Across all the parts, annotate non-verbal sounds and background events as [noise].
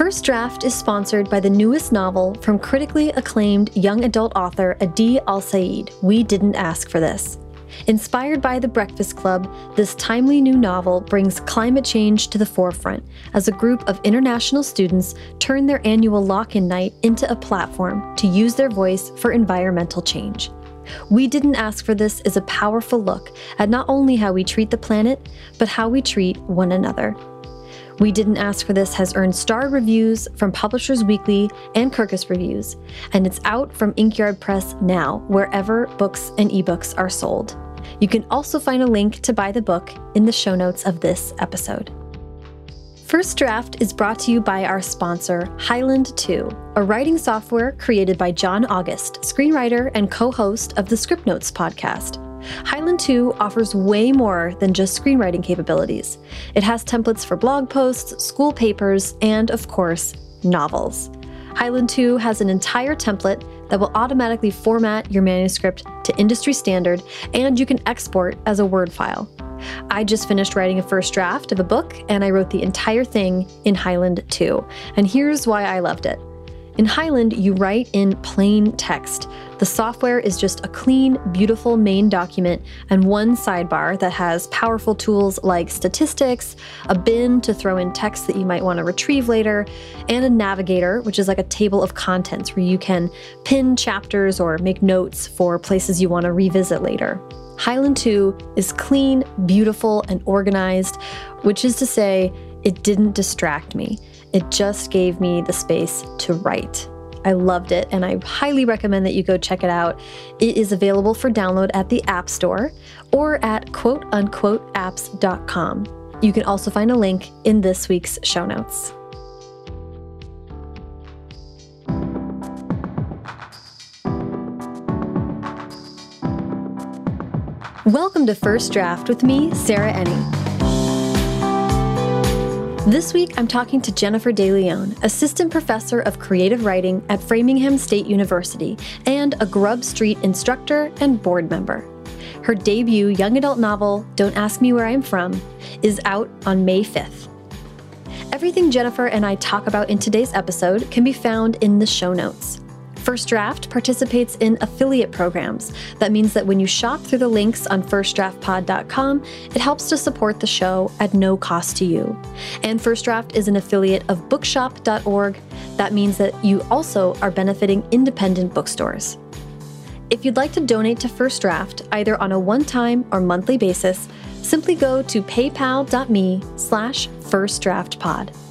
First Draft is sponsored by the newest novel from critically acclaimed young adult author Adi Alsaid, We Didn't Ask for This. Inspired by The Breakfast Club, this timely new novel brings climate change to the forefront as a group of international students turn their annual lock in night into a platform to use their voice for environmental change. We Didn't Ask for This is a powerful look at not only how we treat the planet, but how we treat one another. We Didn't Ask for This has earned starred reviews from Publishers Weekly and Kirkus Reviews, and it's out from Inkyard Press now, wherever books and ebooks are sold. You can also find a link to buy the book in the show notes of this episode. First Draft is brought to you by our sponsor, Highland 2, a writing software created by John August, screenwriter and co host of the Scriptnotes podcast. Highland 2 offers way more than just screenwriting capabilities. It has templates for blog posts, school papers, and, of course, novels. Highland 2 has an entire template that will automatically format your manuscript to industry standard, and you can export as a Word file. I just finished writing a first draft of a book, and I wrote the entire thing in Highland 2. And here's why I loved it. In Highland, you write in plain text. The software is just a clean, beautiful main document and one sidebar that has powerful tools like statistics, a bin to throw in text that you might want to retrieve later, and a navigator, which is like a table of contents where you can pin chapters or make notes for places you want to revisit later. Highland 2 is clean, beautiful, and organized, which is to say, it didn't distract me. It just gave me the space to write. I loved it and I highly recommend that you go check it out. It is available for download at the App Store or at quote unquote apps.com. You can also find a link in this week's show notes. Welcome to First Draft with me, Sarah Enni. This week, I'm talking to Jennifer de Leon, Assistant Professor of Creative Writing at Framingham State University and a GrubStreet instructor and board member. Her debut young adult novel, Don't Ask Me Where I'm From, is out on May 5th. Everything Jennifer and I talk about in today's episode can be found in the show notes. First Draft participates in affiliate programs. That means that when you shop through the links on firstdraftpod.com, it helps to support the show at no cost to you. And First Draft is an affiliate of bookshop.org. That means that you also are benefiting independent bookstores. If you'd like to donate to First Draft, either on a one-time or monthly basis, simply go to paypal.me slash firstdraftpod.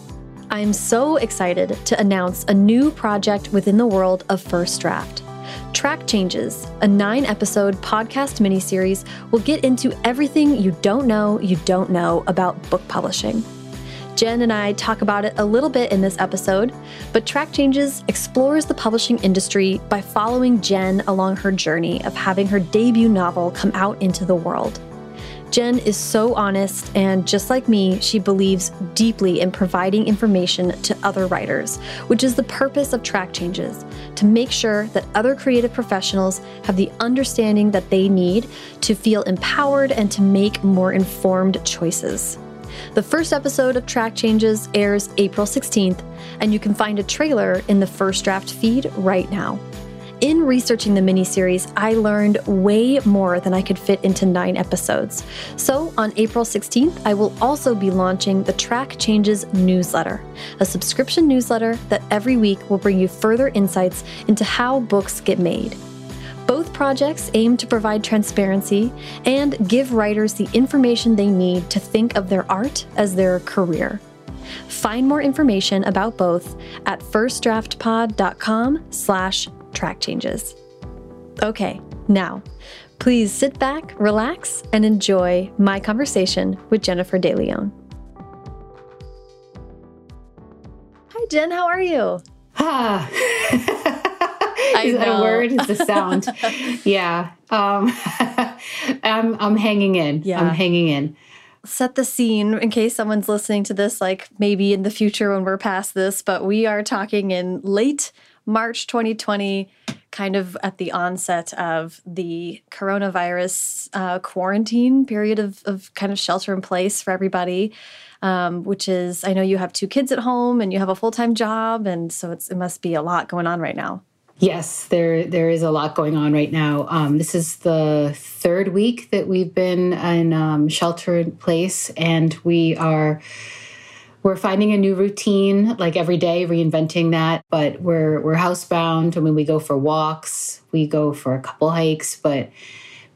I'm so excited to announce a new project within the world of First Draft. Track Changes, a nine episode podcast miniseries, will get into everything you don't know you don't know about book publishing. Jen and I talk about it a little bit in this episode, but Track Changes explores the publishing industry by following Jen along her journey of having her debut novel come out into the world. Jen is so honest, and just like me, she believes deeply in providing information to other writers, which is the purpose of Track Changes to make sure that other creative professionals have the understanding that they need to feel empowered and to make more informed choices. The first episode of Track Changes airs April 16th, and you can find a trailer in the first draft feed right now. In researching the miniseries, I learned way more than I could fit into nine episodes. So, on April 16th, I will also be launching the Track Changes newsletter, a subscription newsletter that every week will bring you further insights into how books get made. Both projects aim to provide transparency and give writers the information they need to think of their art as their career. Find more information about both at firstdraftpod.com slash track changes. Okay, now, please sit back, relax, and enjoy my conversation with Jennifer de Leon. Hi, Jen. How are you? Ah. [laughs] [laughs] is that a word? Is a sound? [laughs] yeah. Um, I'm I'm hanging in. Yeah. I'm hanging in. Set the scene in case someone's listening to this, like maybe in the future when we're past this, but we are talking in late March 2020, kind of at the onset of the coronavirus uh, quarantine period of, of kind of shelter in place for everybody. um, which is I know you have two kids at home and you have a full time job, and so it must be a lot going on right now. Yes, there there is a lot going on right now. Um, this is the third week that we've been in um, shelter in place, and we are we're finding a new routine like every day reinventing that but we're we're housebound I mean we go for walks we go for a couple hikes but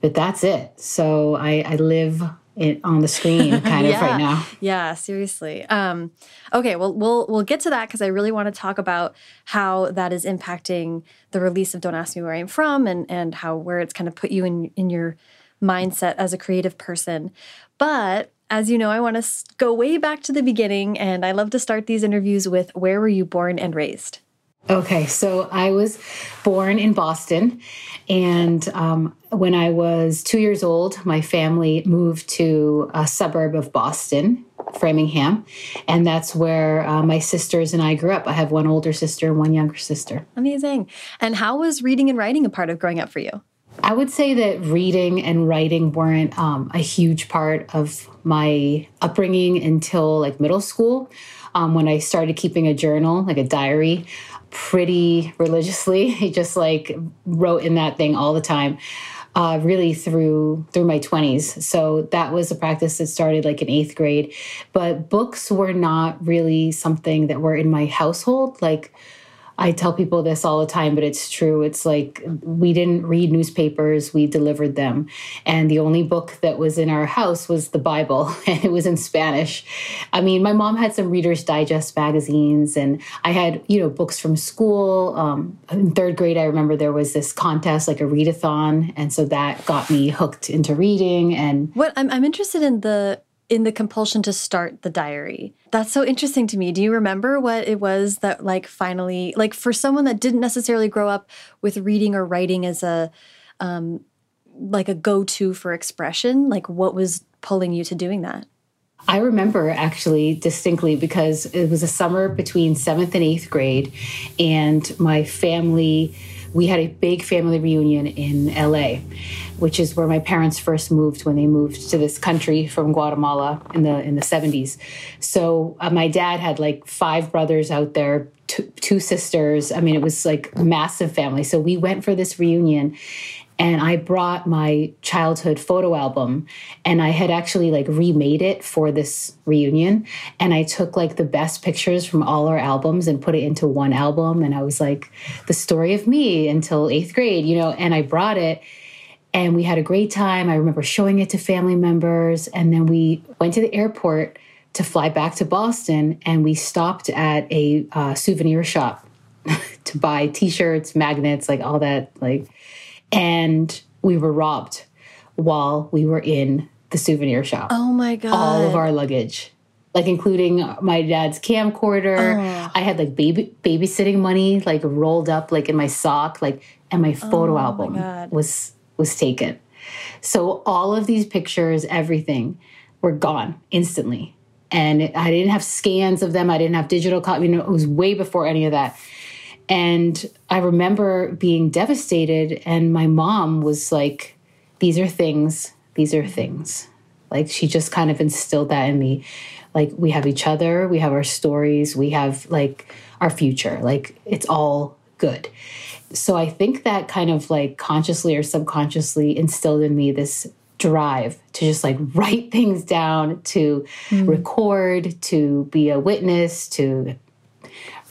but that's it so i i live it on the screen [laughs] kind yeah. of right now. Yeah, seriously. Um, okay, well, we'll we'll get to that because I really want to talk about how that is impacting the release of "Don't Ask Me Where I'm From" and and how where it's kind of put you in in your mindset as a creative person. But as you know, I want to go way back to the beginning, and I love to start these interviews with "Where were you born and raised?" Okay, so I was born in Boston, and um, when I was two years old, my family moved to a suburb of Boston, Framingham, and that's where uh, my sisters and I grew up. I have one older sister and one younger sister. Amazing. And how was reading and writing a part of growing up for you? I would say that reading and writing weren't um, a huge part of my upbringing until like middle school. Um, when I started keeping a journal, like a diary, pretty religiously. [laughs] He just like wrote in that thing all the time. Uh, really through through my 20s so that was a practice that started like in eighth grade but books were not really something that were in my household like I tell people this all the time, but it's true. It's like we didn't read newspapers, we delivered them. And the only book that was in our house was the Bible, [laughs] and it was in Spanish. I mean, my mom had some Reader's Digest magazines, and I had, you know, books from school. Um, in third grade, I remember there was this contest, like a readathon. And so that got me hooked into reading. And what I'm, I'm interested in the in the compulsion to start the diary. That's so interesting to me. Do you remember what it was that like finally like for someone that didn't necessarily grow up with reading or writing as a um like a go-to for expression, like what was pulling you to doing that? I remember actually distinctly because it was a summer between 7th and 8th grade and my family we had a big family reunion in LA, which is where my parents first moved when they moved to this country from Guatemala in the in the 70s. So uh, my dad had like five brothers out there, two, two sisters. I mean, it was like massive family. So we went for this reunion and I brought my childhood photo album and I had actually like remade it for this reunion and I took like the best pictures from all our albums and put it into one album and I was like the story of me until 8th grade, you know, and I brought it and we had a great time. I remember showing it to family members and then we went to the airport to fly back to Boston and we stopped at a uh, souvenir shop [laughs] to buy t-shirts, magnets, like all that like and we were robbed while we were in the souvenir shop. Oh my god! All of our luggage, like including my dad's camcorder. Oh. I had like baby babysitting money, like rolled up like in my sock, like, and my photo oh album my was was taken. So all of these pictures, everything, were gone instantly. And I didn't have scans of them. I didn't have digital copy. You know, it was way before any of that. And I remember being devastated, and my mom was like, These are things, these are things. Like she just kind of instilled that in me. Like we have each other, we have our stories, we have like our future. Like it's all good. So I think that kind of like consciously or subconsciously instilled in me this drive to just like [laughs] write things down, to mm. record, to be a witness, to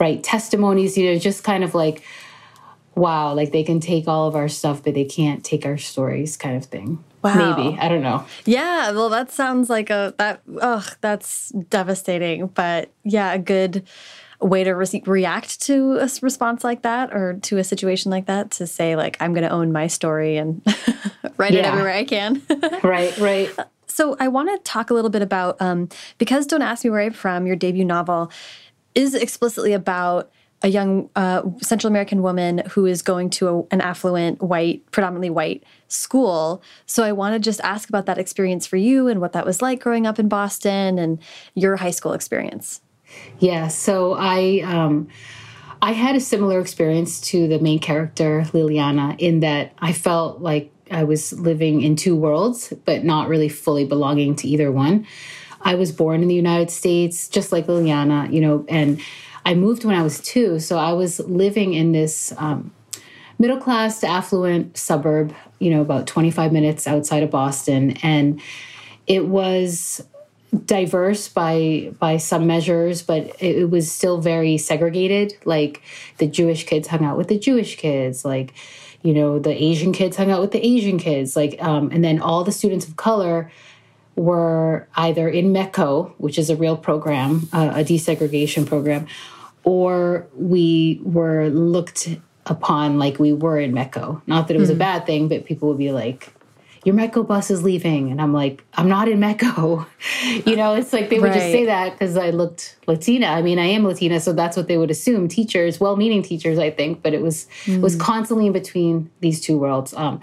write testimonies, you know, just kind of like, wow, like they can take all of our stuff, but they can't take our stories kind of thing. Wow. Maybe. I don't know. Yeah. Well, that sounds like a, that, ugh, that's devastating. But yeah, a good way to re react to a response like that or to a situation like that to say, like, I'm going to own my story and [laughs] write yeah. it everywhere I can. [laughs] right, right. So I want to talk a little bit about um, because "Don't Ask Me Where I'm From," your debut novel is explicitly about a young uh, Central American woman who is going to a, an affluent, white, predominantly white school. So I want to just ask about that experience for you and what that was like growing up in Boston and your high school experience. Yeah. So I. Um, I had a similar experience to the main character, Liliana, in that I felt like I was living in two worlds, but not really fully belonging to either one. I was born in the United States, just like Liliana, you know, and I moved when I was two. So I was living in this um, middle class to affluent suburb, you know, about 25 minutes outside of Boston. And it was diverse by by some measures but it, was still very segregated like the jewish kids hung out with the jewish kids like you know the asian kids hung out with the asian kids like um, and then all the students of color were either in METCO, which is a real program, uh, a desegregation program, or we were looked upon like we were in METCO. Not that it was mm. a hmm. bad thing, but people would be like, your METCO bus is leaving. And I'm like, I'm not in METCO. [laughs] you know, it's like they would right. just say that because I looked Latina. I mean, I am Latina, so that's what they would assume. Teachers, well meaning teachers, I think, but it was mm. was constantly in between these two worlds. Um,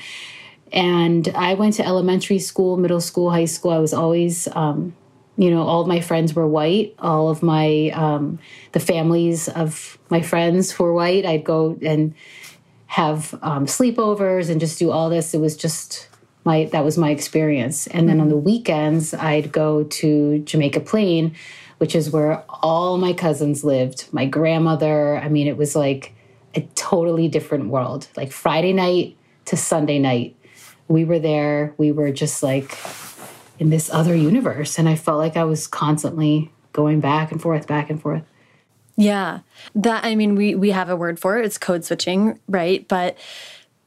and I went to elementary school, middle school, high school. I was always, um, you know, all of my friends were white. All of my, um, the families of my friends were white. I'd go and have um, sleepovers and just do all this. It was just my, that was my experience. And then on the weekends, I'd go to Jamaica Plain, which is where all my cousins lived. My grandmother, I mean, it was like a totally different world. Like Friday night to Sunday night we were there. We were just like in this other universe. And I felt like I was constantly going back and forth, back and forth. Yeah. That I mean we we have a word for it. It's code switching, right? But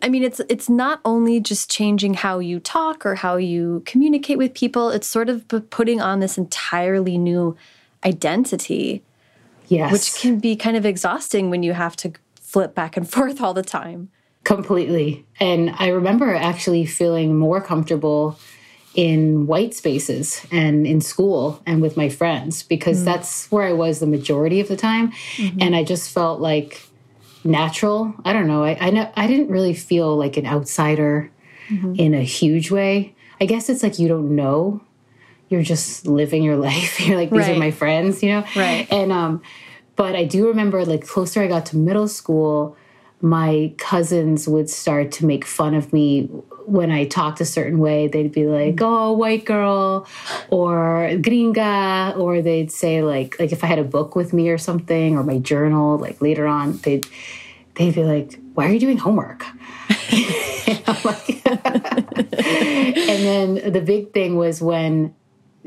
I mean it's it's not only just changing how you talk or how you communicate with people, it's sort of putting on this entirely new identity. Yes. Which can be kind of exhausting when you have to flip back and forth all the time. Completely. And I remember actually feeling more comfortable in white spaces and in school and with my friends because mm. that's where I was the majority of the time. Mm-hmm. And I just felt like natural. I don't know. I, I, I didn't really feel like an outsider mm-hmm. in a huge way. I guess it's like you don't know. You're just living your [laughs] life. You're like, these right. are my friends, you know? Right. And, um, but I do remember like closer I got to middle school, my cousins would start to make fun of me when I talked a certain way. They'd be like, mm. "Oh, white girl," or "gringa," or they'd say like, like if I had a book with me or something, or my journal. Like later on, they'd they'd be like, "Why are you doing homework?" [laughs] and, like, [laughs] and then the big thing was when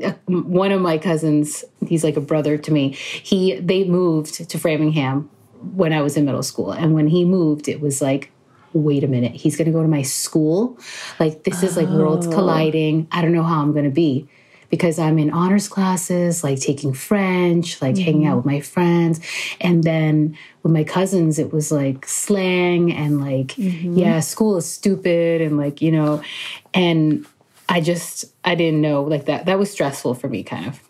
uh, one of my cousins he's like a brother to me he they moved to framingham when I was in middle school. And when he moved, it was like, wait a minute, he's going to go to my school. Like, this is like worlds oh. colliding. I don't know how I'm going to be because I'm in honors classes, like taking French, like mm-hmm. hanging out with my friends. And then with my cousins, it was like slang and like, mm-hmm. yeah, school is stupid. And like, you know, and I just, I didn't know like that. That was stressful for me, kind of.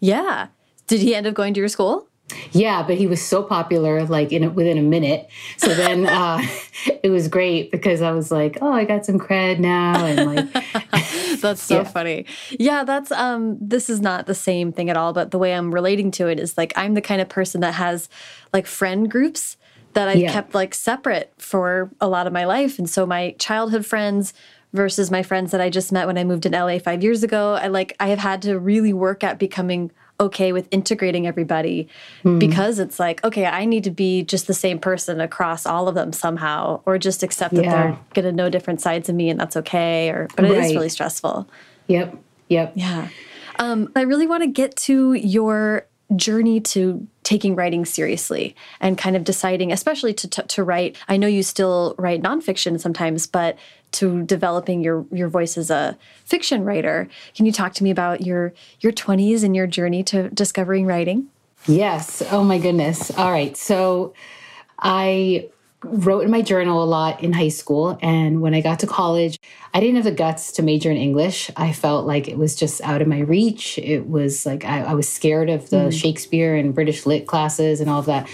Yeah. Did he end up going to your school? Yeah, but he was so popular, like in within a minute. So then [laughs] uh, it was great because I was like, oh, I got some cred now, and like [laughs] that's so yeah. funny. Yeah, that's um, this is not the same thing at all. But the way I'm relating to it is like I'm the kind of person that has like friend groups that I've yeah. kept like separate for a lot of my life, and so my childhood friends versus my friends that I just met when I moved in LA five years ago. I like I have had to really work at becoming okay with integrating everybody mm. because it's like, okay, I need to be just the same person across all of them somehow, or just accept that they're going to know different sides of me and that's okay. Or, but it right. is really stressful. Yep. Yep. Yeah. Um, I really want to get to your journey to taking writing seriously and kind of deciding, especially to, to, to write. I know you still write nonfiction sometimes, but to developing your your voice as a fiction writer. Can you talk to me about your your 20s and your journey to discovering writing? Yes. Oh my goodness. All right. So I wrote in my journal a lot in high school and when I got to college, I didn't have the guts to major in English. I felt like it was just out of my reach. It was like I, I was scared of the mm. Shakespeare and British lit classes and all of that.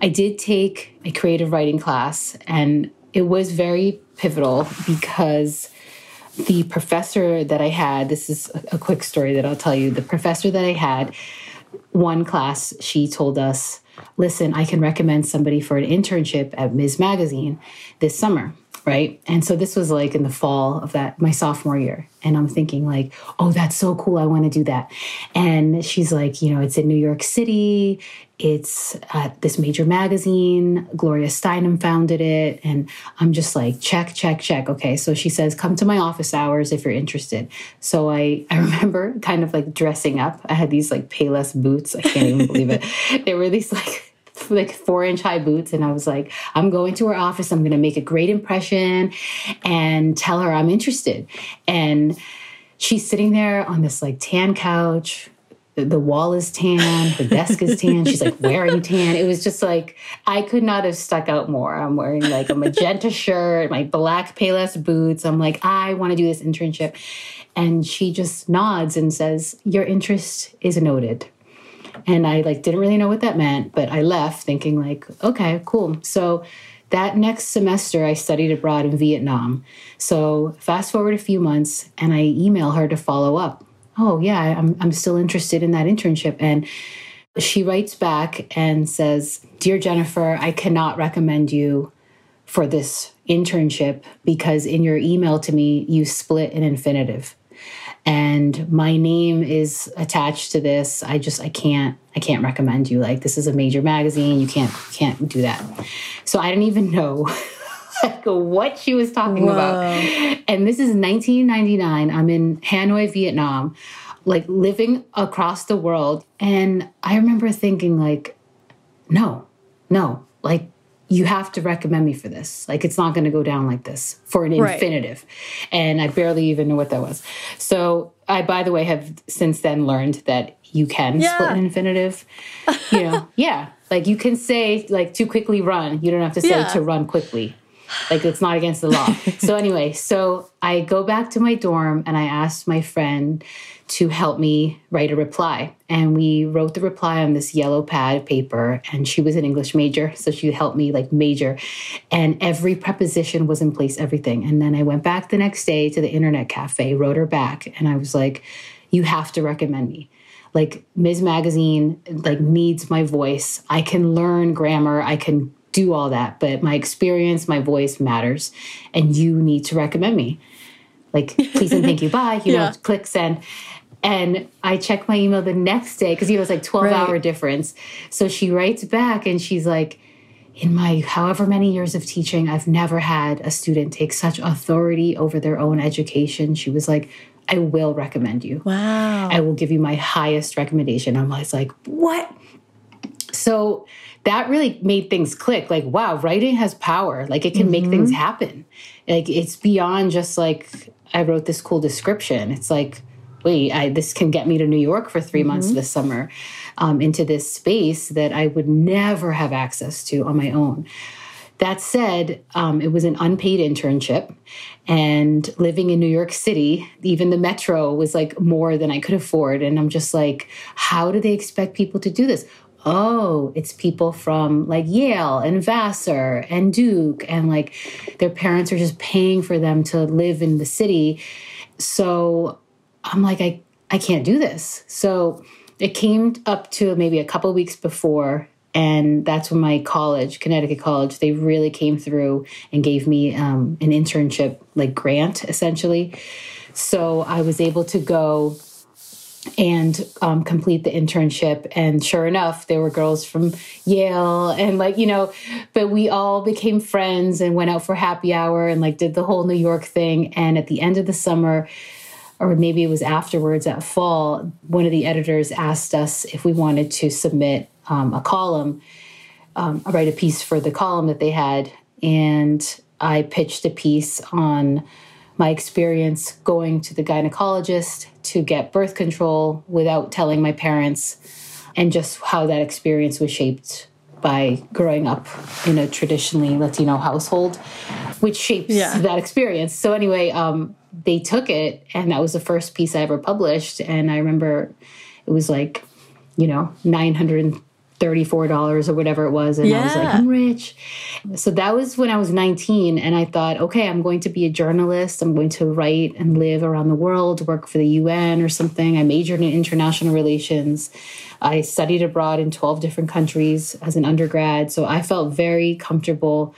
I did take a creative writing class and it was very pivotal because the professor that I had, this is a quick story that I'll tell you. The professor that I had, one class, she told us, listen, I can recommend somebody for an internship at Ms. Magazine this summer. Right? And so this was like in the fall of that my sophomore year. And i'm thinking like oh that's so cool. I want to do that. And she's like you know it's in new york city. It's at this major magazine. Gloria steinem founded it. And i'm just like check check check. Okay so she says come to my office hours if you're interested. So i i [laughs] remember kind of like dressing up. I had these like payless boots. I can't even believe it. They were these like like four inch high boots. And I was like, I'm going to her office. I'm going to make a great impression and tell her I'm interested. And she's sitting there on this like tan couch. The wall is tan, her desk is tan. She's like wearing tan. It was just like, I could not have stuck out more. I'm wearing like a magenta shirt, my black Payless boots. I'm like, I want to do this internship. And she just nods and says, Your interest is noted and I like didn't really know what that meant, but I left thinking like, okay, cool. So that next semester I studied abroad in Vietnam. So fast forward a few months and I email her to follow up. Oh yeah, I'm I'm still interested in that internship and she writes back and says, "Dear Jennifer, I cannot recommend you for this internship because in your email to me you split an infinitive." And my name is attached to this. I just i can't i can't recommend you. Like this is a major magazine. You can't can't do that. So i didn't even know [laughs] like what she was talking Whoa. about and this is 1999 i'm in hanoi vietnam like living across the world. And i remember thinking like no no. Like you have to recommend me for this. Like it's not going to go down like this for an right. infinitive. And I barely even know what that was. So I, by the way, have since then learned that you can yeah. split an infinitive. You know, [laughs] yeah. Like you can say like to quickly run. You don't have to say yeah. to run quickly. Like it's not against the law. [laughs] so anyway, so I go back to my dorm and I asked my friend to help me write a reply. And we wrote the reply on this yellow pad of paper. And she was an English major, so she helped me like major. And every preposition was in place, everything. And then I went back the next day to the internet cafe, wrote her back, and I was like, you have to recommend me like Ms. Magazine like needs my voice. I can learn grammar. I can do all that, but my experience, my voice matters, and you need to recommend me. Like, please and thank you, [laughs] bye. You yeah. know, click send. And I check my email the next day because you know it's like 12 right. hour difference. So she writes back and she's like, in my however many years of teaching, I've never had a student take such authority over their own education. She was like, I will recommend you. Wow. I will give you my highest recommendation. I'm always like, what? So that really made things click. Like, wow, writing has power. Like it can mm-hmm. make things mm-hmm. happen. Like it's beyond just like I wrote this cool description. It's like, wait, I, this can get me to New York for 3 mm-hmm. months this summer um, into this space that I would never have access to on my own. That said, um, it was an unpaid internship. And living in New York City, even the metro was like more than I could afford. And I'm just like, how do they expect people to do this? Oh, it's people from like Yale and Vassar and Duke, and like their parents are just paying for them to live in the city. So I'm like, I, I can't do this. So it came up to maybe a couple weeks before. And that's when my college, Connecticut College, they really came through and gave me um, an internship, like grant, essentially. So I was able to go and um, complete the internship. And sure enough, there were girls from Yale and like, you know, but we all became friends and went out for happy hour and like did the whole New York thing. And at the end of the summer, or maybe it was afterwards at fall, one of the editors asked us if we wanted to submit um, a column, um, write a piece for the column that they had. And I pitched a piece on my experience going to the gynecologist to get birth control without telling my parents, and just how that experience was shaped by growing up in a traditionally Latino household, which shapes yeah. that experience. So, anyway, um, they took it, and that was the first piece I ever published. And I remember it was like, you know, 900 $34 or whatever it was. And yeah. I was like, I'm rich. So that was when I was 19. And I thought, okay, I'm going to be a journalist. I'm going to write and live around the world, work for the UN or something. I majored in international relations. I studied abroad in 12 different countries as an undergrad. So I felt very comfortable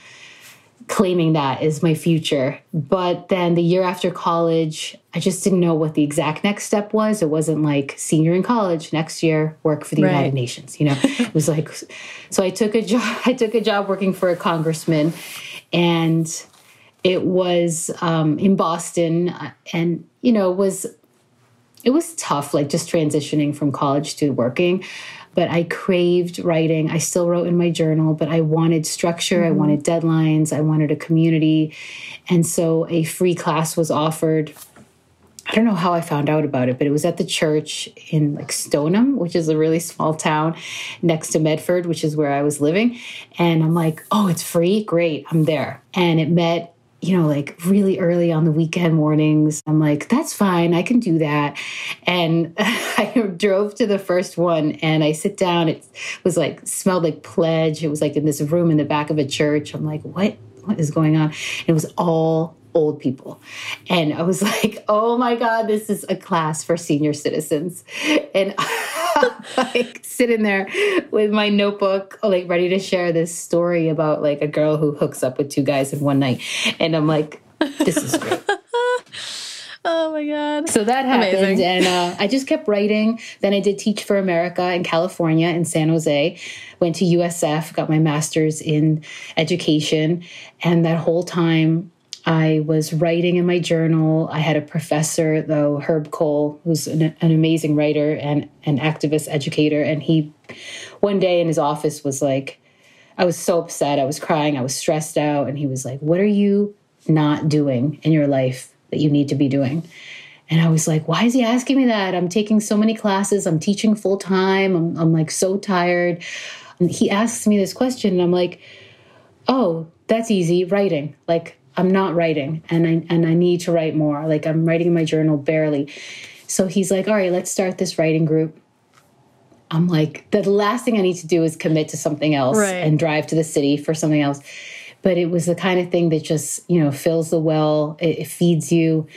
claiming that is my future. But then the year after college, I just didn't know what the exact next step was. It wasn't like senior in college, next year work for the right. United Nations, you know. [laughs] it was like so I took a job [laughs] I took a job working for a congressman and it was um, in Boston and you know was it was tough like just transitioning from college to working but I craved writing. I still wrote in my journal, but I wanted structure, mm-hmm. I wanted deadlines, I wanted a community. And so a free class was offered. I don't know how I found out about it, but it was at the church in like Stoneham, which is a really small town next to Medford, which is where I was living. And I'm like, oh, it's free? Great, I'm there. And it met you know, like really early on the weekend mornings. I'm like, that's fine, I can do that. And [laughs] I drove to the first one and I sit down. It was like, smelled like pledge. It was like in this room in the back of a church. I'm like, what? What is going on? It was all old people. And I was [laughs] like, oh my God, this is a class for senior citizens. And I [laughs] like sitting there with my notebook, like ready to share this story about like a girl who hooks up with two guys in one night. And I'm like, this is great. [laughs] Oh my God. So that happened. Amazing. And uh, I just kept writing. Then I did Teach for America in California, in San Jose. Went to USF, got my master's in education. And that whole time, I was writing in my journal. I had a professor, though, Herb Kohl, who's an, an, amazing writer and an activist educator. And he, one day in his office, was like, I was so upset. I was crying. I was stressed out. And he was like, What are you not doing in your life that you need to be doing? And I was like, Why is he asking me that? I'm taking so many classes. I'm teaching full time. I'm, I'm like so tired. And he asks me this question. And I'm like, Oh, that's easy writing. Like, I'm not writing and I and I need to write more. Like I'm writing in my journal barely. So he's like, "All right, let's start this writing group." I'm like, the last thing I need to do is commit to something else right. and drive to the city for something else. But it was the kind of thing that just, you know, fills the well, it, it feeds you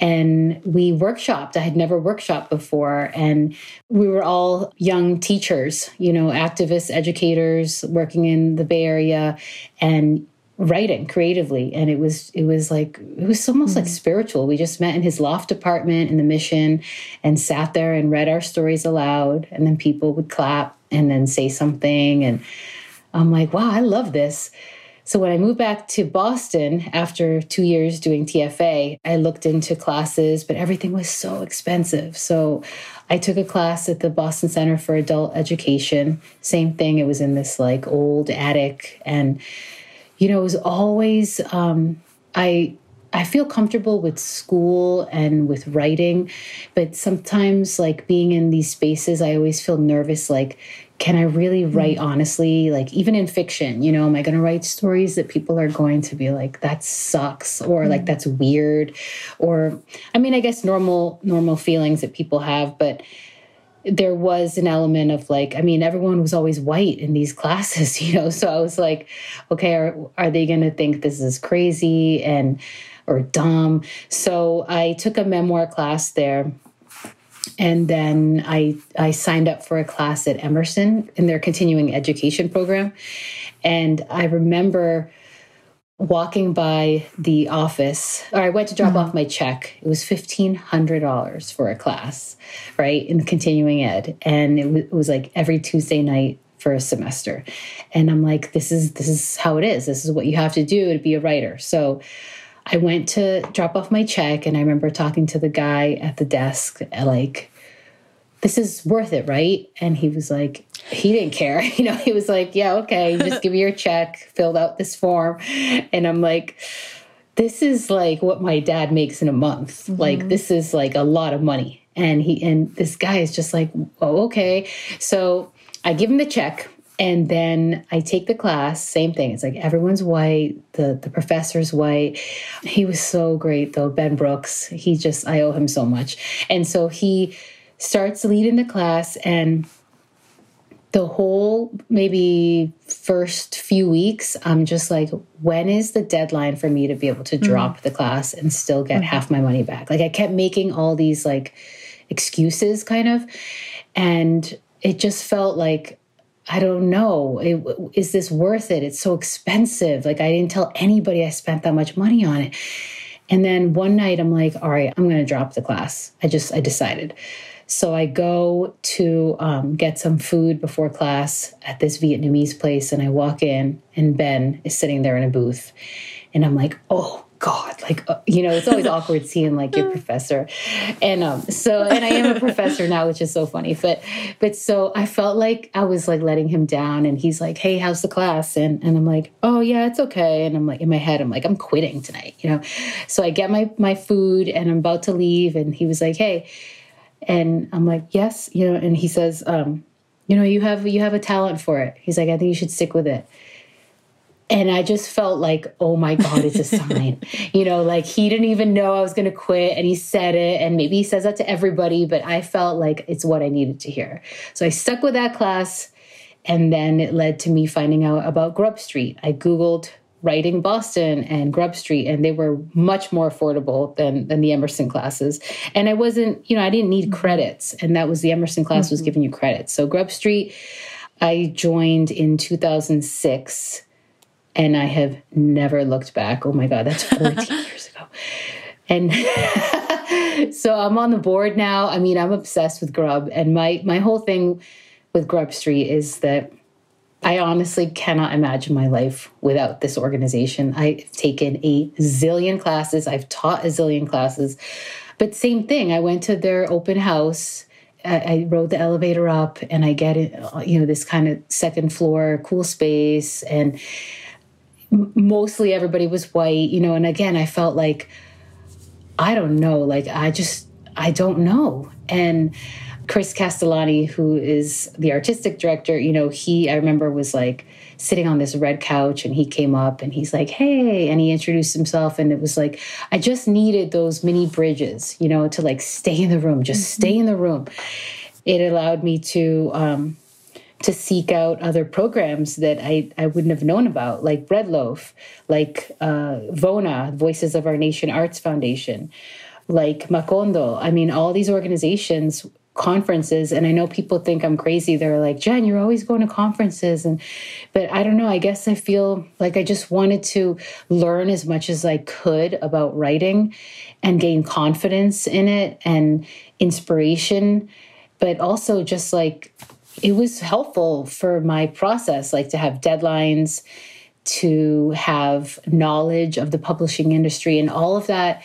and we workshopped. I had never workshopped before. And we were all young teachers, you know, activists, educators working in the Bay Area. And writing creatively and it was it was like it was almost mm-hmm. like spiritual we just met in his loft apartment in the mission and sat there and read our stories aloud and then people would clap and then say something and i'm like wow i love this so when i moved back to boston after two years doing tfa i looked into classes but everything was so expensive so I took a class at the Boston Center for Adult Education. Same thing. It was in this like old attic and you know, it was always um, I I feel comfortable with school and with writing, but sometimes like being in these spaces, I always feel nervous. Like, can I really hmm. write honestly? Like, even in fiction, you know, am I going to write stories that people are going to be like, that sucks, or like, hmm. that's weird, or I mean, I guess normal normal feelings that people have, but there was an element of like i mean everyone was always white in these [laughs] classes you know? So i was like okay are, are they going to think this is crazy and or dumb? So i took a memoir class there and then i i signed up for a class at emerson in their continuing education program. And i remember walking by the office, or I went to drop mm-hmm. off my check. It was $1,500 for a class, right, in continuing ed. And it, w- it was like every Tuesday night for a semester. And I'm like, this is this is how it is. This is what you have to do to be a writer. So I went to drop off my check and I remember talking to the guy at the desk like this is worth it, right? And he was like, he didn't care. [laughs] You know, he was like, yeah, okay, [laughs] just give me your check, filled out this form. And I'm like, this is like what my dad makes in a month. Mm-hmm. Like, this is like a lot of money. And he, and this guy is just like, oh, okay. So I give him the check and then I take the class, same thing. It's like everyone's white, the the professor's white. He was so great though, Ben Brooks. He just I owe him so much. And so he starts leading the class and the whole maybe first few weeks i'm just like when is the deadline for me to be able to mm-hmm. drop mm-hmm. the class and still get mm-hmm. half my money back like i kept making all these like excuses kind of and it just felt like I don't know. It, is this worth it? It's so expensive. Like, I didn't tell anybody I spent that much money on it. And then one night I'm like, all right, I'm going to drop the class. I just, I decided. So I go to um, get some food before class at this Vietnamese place, and I walk in, and Ben is sitting there in a booth. And I'm like, oh, God, like, uh, you know, it's always [laughs] awkward seeing like your professor. And um, so, and I am a professor now, which is so funny. But, but so I felt like I was like letting him down. And he's like, hey, how's the class? And, and I'm like, oh, yeah, it's okay. And I'm like, in my head, I'm like, I'm quitting tonight, you know? So I get my, my food and I'm about to leave. And he was like, hey, and I'm like, yes, you know, and he says, um, you know, you have, you have a talent for it. He's like, I think you should stick with it. And I just felt like, oh my God, it's a [laughs] sign. you know, like he didn't even know I was going to quit and he said it. And maybe he says that to everybody, but I felt like it's what I needed to hear. So I stuck with that class. And then it led to me finding out about GrubStreet. I Googled writing Boston and GrubStreet, and they were much more affordable than than the Emerson classes. And I wasn't, you know, I didn't need credits, and that was the Emerson class mm-hmm. was giving you credits. So GrubStreet, I joined in 2006 and I have never looked back. Oh my God, that's 14 [laughs] years ago. And [laughs] so I'm on the board now. I mean, I'm obsessed with Grub, and my my whole thing with Grub Street is that I honestly cannot imagine my life without this organization. I've taken a zillion classes, I've taught a zillion classes, but same thing. I went to their open house. I, rode the elevator up, and I get it. You know, this kind of second floor, cool space, and mostly everybody was white, you know, and again, I felt like, I don't know, like, I just, I don't know. And Chris Castellani, who is the artistic director, you know, he, I remember, was like sitting on this red couch and he came up and he's like, hey, and he introduced himself. And it was like, I just needed those mini bridges, you know, to like stay in the room, just mm-hmm. stay in the room. It allowed me to, um, to seek out other programs that I, I wouldn't have known about, like Bread Loaf, like uh, VONA, Voices of Our Nation Arts Foundation, like Macondo. I mean, all these organizations, conferences, and I know people think I'm crazy. They're like, Jen, you're always going to conferences. And, but I don't know, I guess I feel like I just wanted to learn as much as I could about writing and gain confidence in it and inspiration, but also just like, it was helpful for my process, like to have deadlines, to have knowledge of the publishing industry, and all of that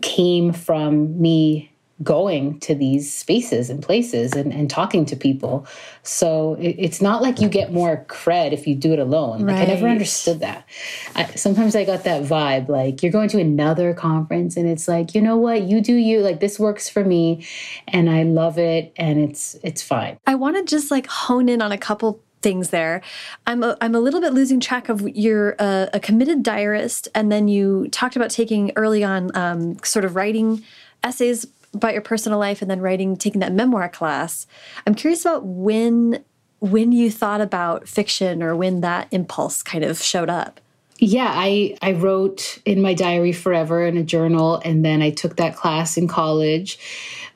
came from me going to these spaces and places and, and talking to people. So it, it's not like you get more cred if you do it alone. Like right. I never understood that. I, sometimes I got that vibe, like you're going to another conference and it's like, you know what, you do you. Like this works for me, and I love it, and it's it's fine. I want to just like hone in on a couple things there. I'm a, I'm a little bit losing track of you're a, a committed diarist, and then you talked about taking early on um, sort of writing essays about your personal life and then writing, taking that memoir class. I'm curious about when when you thought about fiction or when that impulse kind of showed up. Yeah, I I wrote in my diary forever in a journal, and then I took that class in college,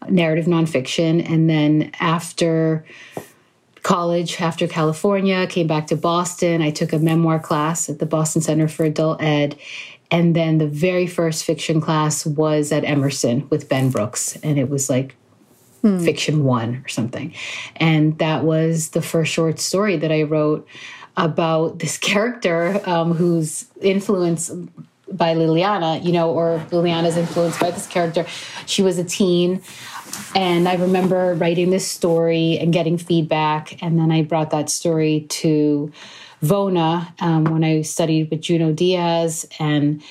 narrative nonfiction, and then after college after California, came back to Boston. I took a memoir class at the Boston Center for Adult Ed. And then the very first fiction class was at Emerson with Ben Brooks. And it was like hmm. fiction one or something. And that was the first short story that I wrote about this [laughs] character um, who's influenced by Liliana, you know, or Liliana's influenced by this character. She was a teen. And I remember writing this story and getting feedback. And then I brought that story to Vona um, when I studied with Junot Diaz and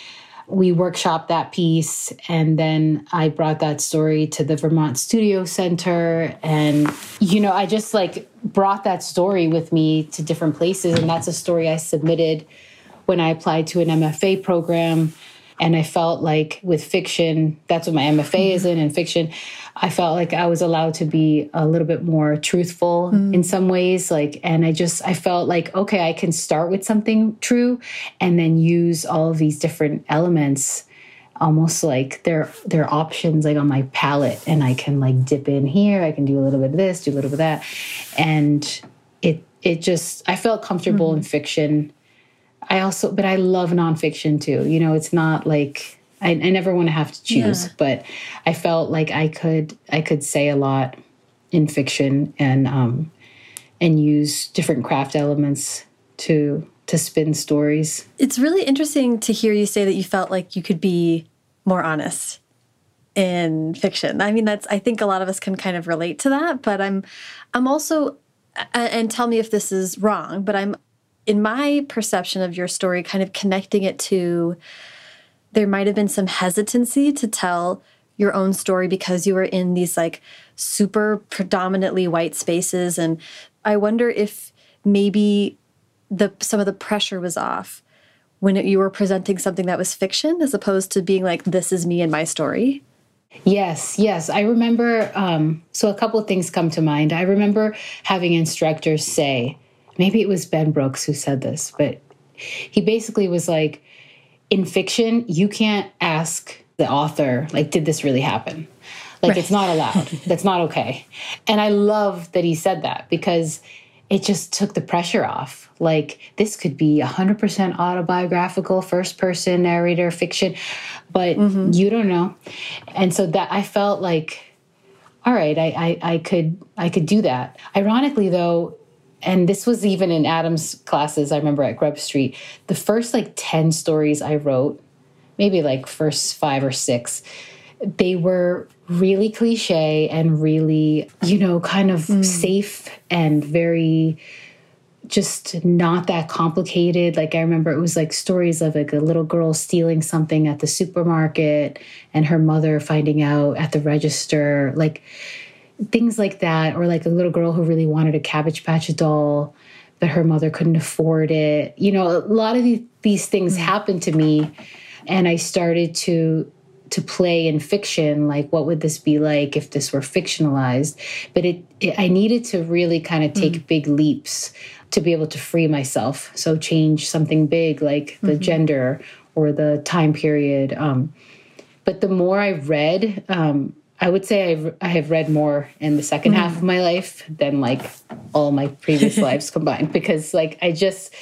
we workshopped that piece and then i brought that story to the vermont studio center and you know i just like brought that story with me to different places and that's a story i submitted when i applied to an mfa program and I felt like with fiction, that's what my MFA is in, in fiction. I felt like I was allowed to be a little bit more truthful mm. in some ways. Like, and I just, I felt like, okay, I can start with something true and then use all of these different elements almost like they're they're options like on my palette and I can like dip in here I can do a little bit of this do a little bit of that and it it just, I felt comfortable mm-hmm. in fiction. I also, but I love nonfiction too. You know, it's not like, I, I never want to have to choose, yeah. but I felt like I could, I could say a lot in fiction and, um, and use different craft elements to to spin stories. It's really interesting to hear you say that you felt like you could be more honest in fiction. I mean, that's I think a lot of us can kind of relate to that, but I'm I'm also and tell me if this is wrong, but I'm in my perception of your story kind of connecting it to there might have been some hesitancy to tell your own story because you were in these like super predominantly white spaces. And I wonder if maybe the some of the pressure was off when it, you were presenting something that was fiction as opposed to being like this is me and my story. Yes yes. I remember um, so a couple of things come to mind. I remember having instructors say maybe it was ben brooks who said this but he basically was like in fiction you can't ask the author like did this really happen like right. it's not allowed [laughs] that's not okay and i love that he said that because it just took the pressure off. Like this could be 100% autobiographical, first person narrator fiction, but mm-hmm. you don't know. And so that I felt like, all right, I, I, I could I could do that. Ironically though, and this was even in Adam's classes, I remember at GrubStreet, the first like 10 stories I wrote, maybe like first five or six, they were really cliche and really, you know, kind of mm. safe and very just not that complicated. Like I remember it was like stories of like a little girl stealing something at the supermarket and her mother finding out at the register, like things like that or like a little girl who really wanted a cabbage patch doll but her mother couldn't afford it. You know, a lot of these, these things mm. happened to me and I started to to play in fiction like what would this be like if this were fictionalized but it, it i needed to really kind of take mm. big leaps to be able to free myself so change something big like the mm-hmm. gender or the time period um, but the more i read um, i would say I've, i have read more in the 2nd mm. half of my life than like all my previous [laughs] lives combined because like i just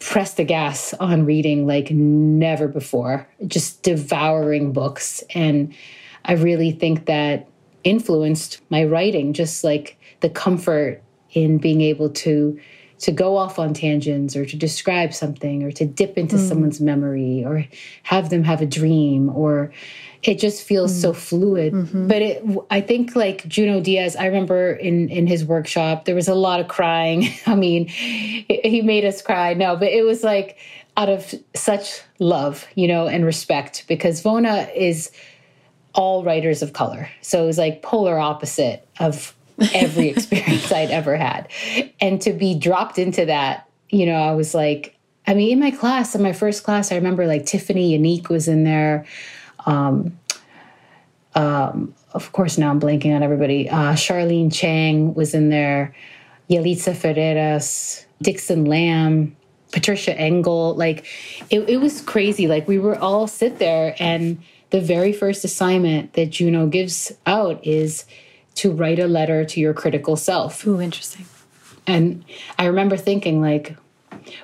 press the gas on reading like never before, just devouring books. And I really think that influenced my writing, just like the comfort in being able to to go off on tangents or to describe something or to dip into mm. someone's memory or have them have a dream or it just feels mm. so fluid mm-hmm. but it i think like Junot Diaz i remember in in his workshop there was a lot of crying [laughs] i mean he made us cry no but it was like out of such love you know and respect because vona is all writers of color so it was like polar opposite of every [laughs] experience i'd ever had and to be dropped into that you know i was like i mean in my class in my first class i remember like Tiphanie Yanique was in there um, um, of course, now I'm blanking on everybody. Uh, Charlene Chang was in there, Yalitza Ferreras, Dixon Lamb, Patricia Engel. Like, it, it was crazy. Like, we were all sit there, and the very first assignment that Junot gives out is to write a letter to your critical self. Ooh, interesting. And I remember thinking, like,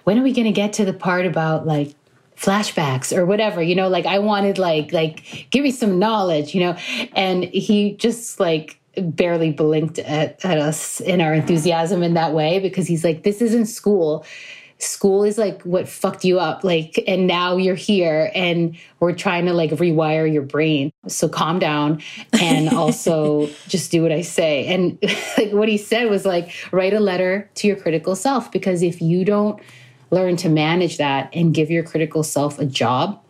when are we going to get to the part about like flashbacks or whatever you know like i wanted like like give me some knowledge you know and he just like barely blinked at, at us in our enthusiasm in that way because he's like this isn't school school is like what fucked you up like and now you're here and we're trying to like rewire your brain. So calm down and [laughs] also just do what i say. And [laughs] like what he said was like write a letter to your critical self because if you don't learn to manage that and give your critical self a job,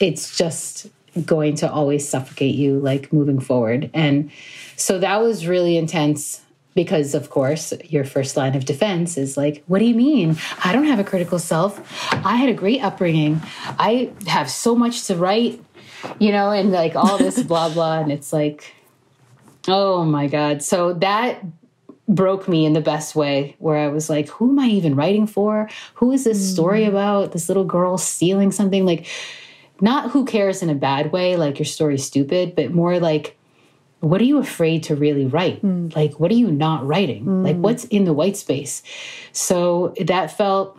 it's just going to always suffocate you like moving forward. And so that was really intense because of course your first line of defense is like what do you mean i don't have a critical self i had a great upbringing i have so much to write you know and like all this [laughs] blah blah and it's like oh my god so that broke me in the best way where I was like, who am I even writing for? Who is this story mm-hmm. about? This little girl stealing something? Like, not who cares in a bad way, like your story's stupid, but more like what are you afraid to really write? Mm. Like, what are you not writing? Mm. Like, what's in the white space? So that felt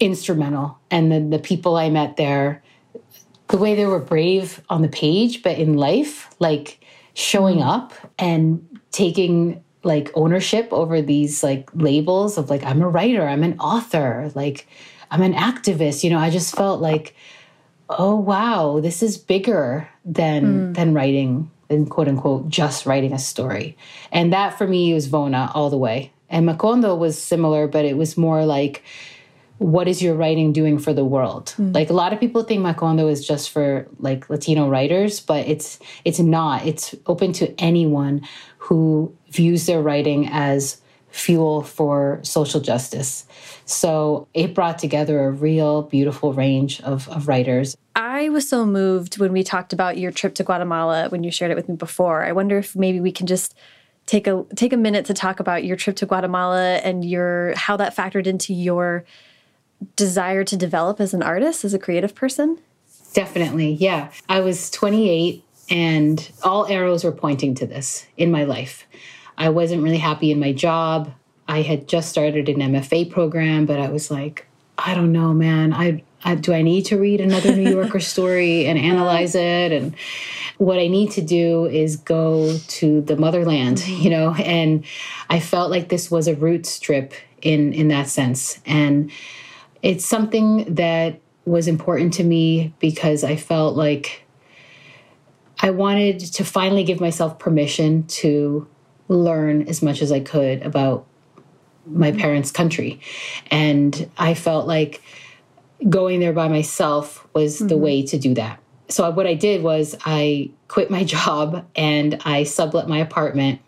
instrumental. And then the people I met there, the way they were brave on the page, but in life, like showing mm. up and taking like ownership over these like labels of like, I'm a writer, I'm an author, like, I'm an activist. You know, I just felt like, oh wow, this is bigger than mm. than writing and quote unquote just writing a story. And that for me was Vona all the way. And Macondo was similar, but it was more like, what is your writing doing for the world? Mm. Like a lot of people think Macondo is just for like Latino writers, but it's it's not. It's open to anyone who views their writing as fuel for social justice. So it brought together a real beautiful range of, of writers. I was so moved when we talked about your trip to Guatemala when you shared it with me before. I wonder if maybe we can just take a take a minute to talk about your trip to Guatemala and your how that factored into your desire to develop as an artist, as a creative person. Definitely. Yeah. I was 28 and all arrows were pointing to this in my life. I wasn't really happy in my job. I had just started an MFA program, but I was like, I don't know, man. I, I do I need to read another New Yorker [laughs] story and analyze it and what I need to do is go to the motherland, mm-hmm. you know, and I felt like this was a roots trip in in that sense. And it's something that was important to me because I felt like I wanted to finally give myself permission to learn as much as I could about my parents' country. And I felt like going there by myself was mm-hmm. the way to do that. So what I did was I quit my [laughs] job and I sublet my apartment.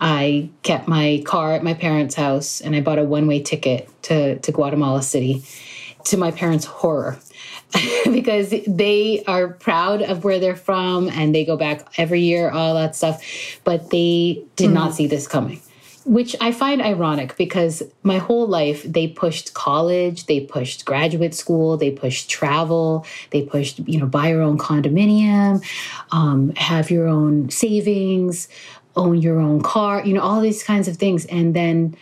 I kept my car at my parents' house and I bought a one-way ticket to, to Guatemala City to my parents' horror. [laughs] because they are proud of where they're from and they go back every year, all that stuff. But they did mm. not see this coming which I find ironic because my whole life they pushed college, they pushed graduate school, they pushed travel, they pushed, you know, buy your own condominium, um, have your own savings, own your own car, you know, all these kinds of things. And then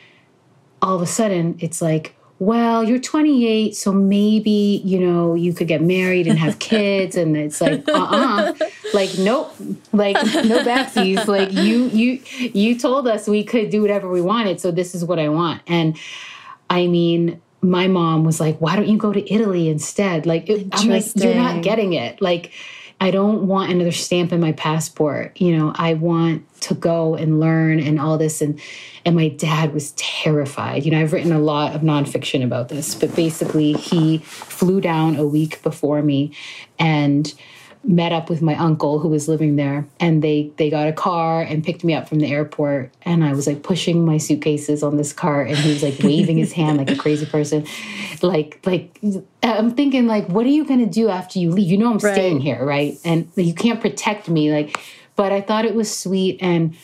all of a sudden it's like, well, you're 28, so maybe, you know, you could get married and have kids. And it's like, [laughs] uh-uh. like, nope. Like, no backsies. Like you, you, you told us we could do whatever we wanted. So this is what I want. And I mean, my mom was like, why don't you go to Italy instead? Like, I'm like, you're not getting it. Like, I don't want another stamp in my passport. You know, I want to go and learn and all this. And and my dad was terrified. You know, I've written a lot of nonfiction about this, but basically he flew down a week before me and met up with my uncle who was living there and they they got a car and picked me up from the airport and I was like pushing my suitcases on this cart and he was like waving his hand like a crazy person. Like like I'm thinking like what are you going to do after you leave? You know I'm right. staying here right? And you can't protect me like but I thought it was sweet and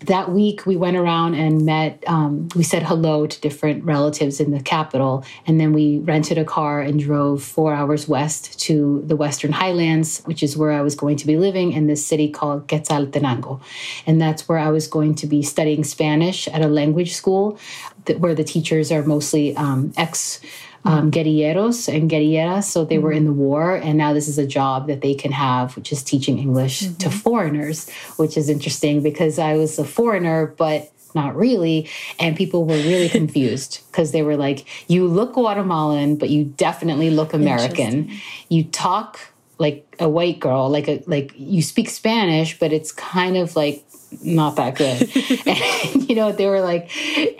that week we went around and met um, we said hello to different relatives in the capital. And then we rented a car and drove four hours west to the western highlands which is where i was going to be living in this city called quetzaltenango. And that's where i was going to be studying spanish at a language school that, where the teachers are mostly um, ex um, guerrilleros and guerrilleras. So they were in the war, and now this is a job that they can have, which is teaching English mm-hmm. to foreigners, which is interesting because I was a foreigner, but not really. And people were really [laughs] confused because they were like, you look Guatemalan, but you definitely look American. You talk like a white girl, like a like you speak Spanish, but it's kind of like not that good. [laughs] and, you know, they were like,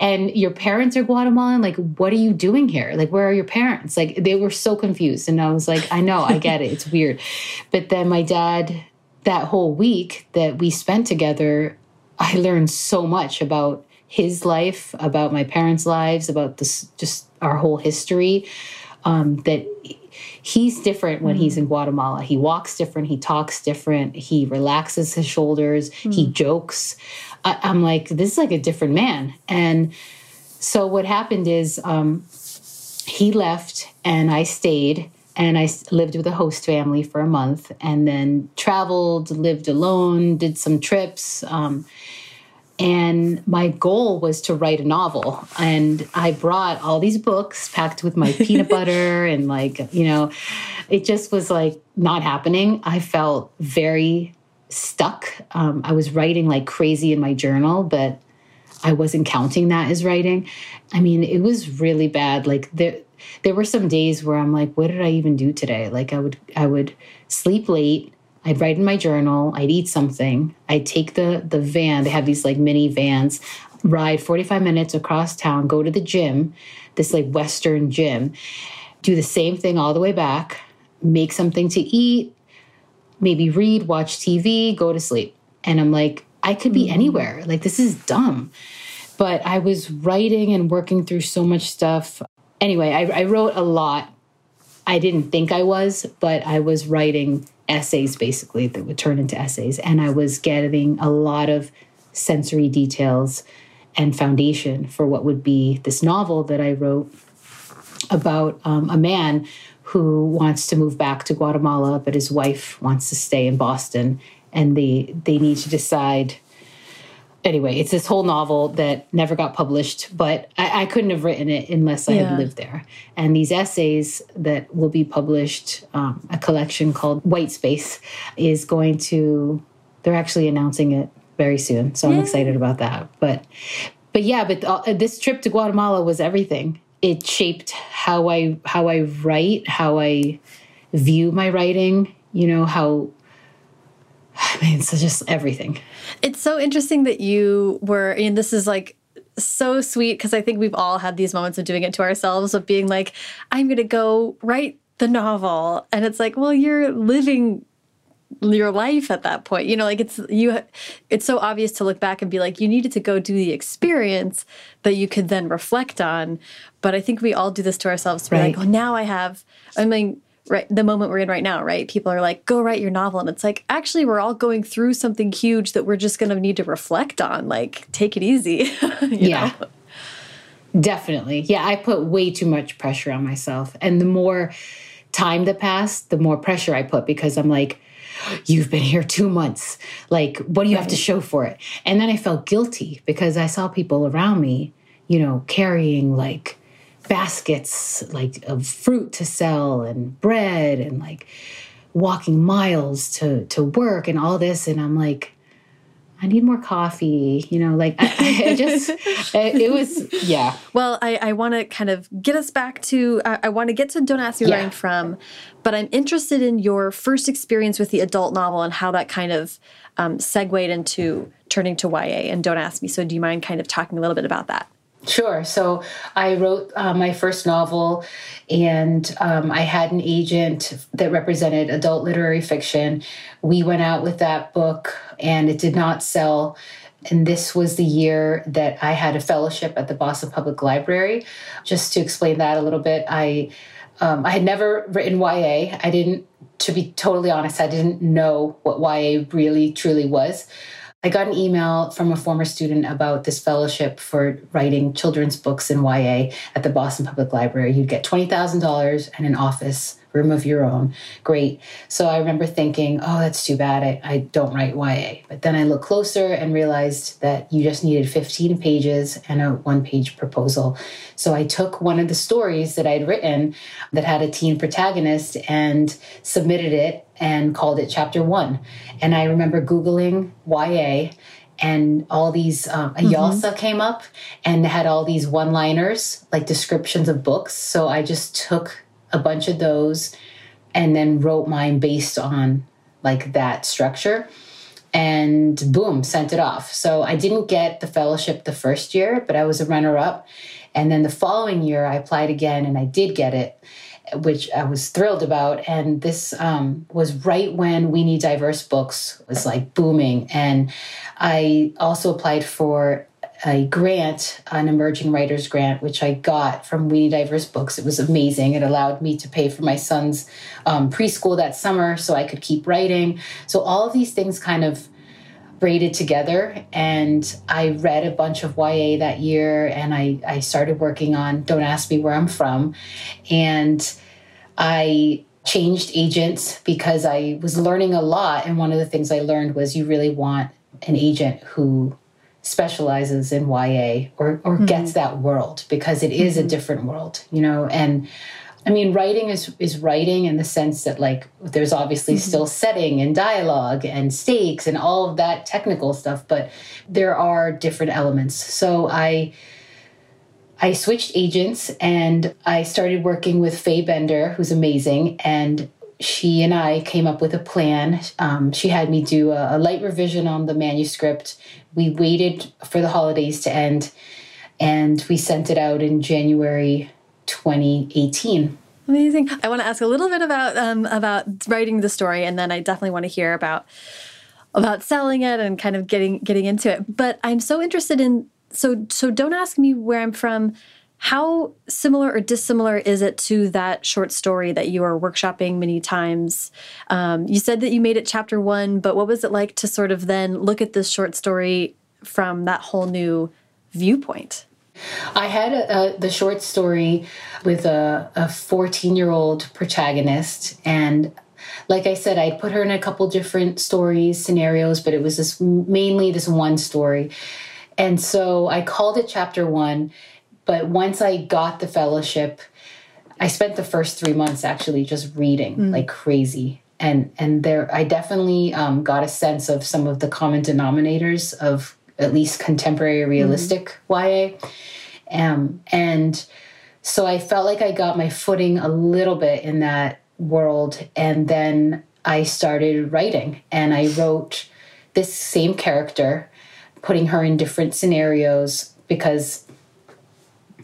and your parents are Guatemalan. Like, what are you doing here? Like, where are your parents? Like, they were so confused. And I was like, I know, I get it. It's [laughs] weird. But then my dad, that whole week that we spent together, I learned so much about his life, about my parents' lives, about this, just our whole history. Um, that he's different when mm. he's in Guatemala. He walks different, he talks different, he relaxes his shoulders, mm. he jokes. I, am like, this is like a different man. And so what happened is um, he left and I stayed. and I lived with a host family for a month and then traveled, lived alone, did some trips. Um, and my goal was to write a novel. And I brought all these books packed with my peanut [laughs] butter and, like, you know, it just was like not happening. I felt very stuck. Um, I was writing like crazy in my journal, but I wasn't counting that as writing. I mean, it was really bad. Like, there, there were some days where I'm like, what did I even do today? Like, I would, I would sleep late I'd write in my journal, I'd eat something, I'd take the the van, they have these like mini vans, ride 45 minutes across town, go to the gym, this like western gym, do the same thing all the way back, make something to eat, maybe read, watch TV, go to sleep. And I'm like, I could be mm-hmm. anywhere. Like this is dumb. But I was writing and working through so much stuff. Anyway, I, I wrote a lot. I didn't think I was, but I was writing essays basically that would turn into essays. And I was getting a lot of sensory details and foundation for what would be this novel that I wrote about um, a man who wants to move back to Guatemala, but his wife wants to stay in Boston. And they, they need to decide anyway, it's this whole novel that never got published, but I, I couldn't have written it unless I yeah. had lived there. And these essays that will be published, um, a collection called White Space, is going to, they're actually announcing it very soon. So I'm excited about that. But, but yeah, but uh, this trip to Guatemala was everything. It shaped how I how I write, how I view my writing. You know how [sighs] I mean, it's just everything. It's so interesting that you were, and this is like so sweet because I think we've all had these moments of doing it to ourselves of being like, I'm going to go write the novel. And it's like, well, you're living your life at that point you know like it's you it's so obvious to look back and be like you needed to go do the experience that you could then reflect on but i think we all do this to ourselves to be right. like oh now i have i mean right the moment we're in right now right? People are like go write your novel. And it's like actually we're all going through something huge that we're just going to need to reflect on like take it easy [laughs] yeah. know? definitely. Yeah i put way too much pressure on myself. And the more time that passed the more pressure i put because i'm like you've been here two months. Like what do you right. have to show for it? And then i felt guilty because i saw people around me you know carrying like baskets like of fruit to sell and bread and like walking miles to to work and all this and I'm like I need more coffee, you know, like I, I just, [laughs] it, was, yeah. Well, I, I want to kind of get us back to, I, I want to get to Don't Ask Me Where yeah. I'm From, but I'm interested in your first experience with the adult novel and how that kind of um, segued into turning to YA and Don't Ask Me. So do you mind kind of talking a little bit about that? Sure. So I wrote uh, my first novel, and um, I had an agent that represented adult literary fiction. We went out with that book, and it did not sell. And this was the year that I had a fellowship at the Boston Public Library. Just to explain that a little bit, I um, I had never written YA. I didn't, to be totally honest, I didn't know what YA really truly was. I got an email from a former student about this fellowship for writing children's books in YA at the Boston Public Library. You'd get $20,000 and an office room of your own. Great. So I remember thinking, oh, that's too bad. I, I don't write YA. But then I looked closer and realized that you just needed 15 pages and a one page proposal. So I took one of the stories that I'd written that had a teen protagonist and submitted it and called it chapter one. And I remember Googling YA and all these um, a mm-hmm. came up and had all these one liners like descriptions of books so i just took a bunch of those and then wrote mine based on like that structure. And boom sent it off. So i didn't get the fellowship the first year but i was a runner up and then the following year i applied again and i did get it which i was thrilled about. And this um, was right when we need diverse books was like booming. And i also applied for a grant, an emerging writers grant, which I got from We Need Diverse Books. It was amazing. It allowed me to pay for my son's um, preschool that summer so I could keep writing. So all of these things kind of braided together. And I read a bunch of YA that year and I, I started working on Don't Ask Me Where I'm From. And I changed agents because I was learning a lot. And one of the things I learned was you really want an agent who specializes in YA or, or mm-hmm. gets that world because it is a different world, you know, and I mean, writing is is writing in the sense that like there's obviously mm-hmm. still setting and dialogue and stakes and all of that technical stuff, but there are different elements. So I I switched agents and I started working with Faye Bender, who's amazing, and she and I came up with a plan. Um, she had me do a, a light revision on the manuscript. We waited for the holidays to end, and we sent it out in January 2018. Amazing. I want to ask a little bit about um, about writing the story, and then I definitely want to hear about about selling it and kind of getting getting into it. But I'm so interested in so so don't ask me where I'm from. How similar or dissimilar is it to that short story that you are workshopping many times? Um, you said that you made it chapter one, but what was it like to sort of then look at this short story from that whole new viewpoint? I had a, a, the short story with a 14 year old protagonist, and like I said, I put her in a couple different stories, scenarios, but it was this mainly this one story. And so I called it chapter one. But once I got the fellowship, I spent the first three months actually just reading mm. like crazy. And and there I definitely um, got a sense of some of the common denominators of at least contemporary realistic mm. YA. Um, and so I felt like I got my footing a little bit in that world. And then I started writing and I wrote this same character, putting her in different scenarios because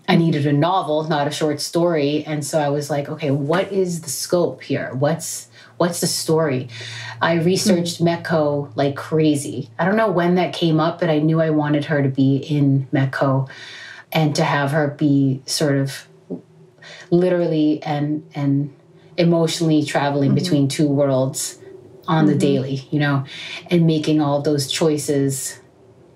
I needed a novel, not a short story. And so I was like, okay, what is the scope here? What's what's the story? I researched mm-hmm. METCO like crazy. I don't know when that came up, but I knew I wanted her to be in METCO and to have her be sort of literally and and emotionally traveling mm-hmm. between two worlds on mm-hmm. the daily, you know, and making all those choices.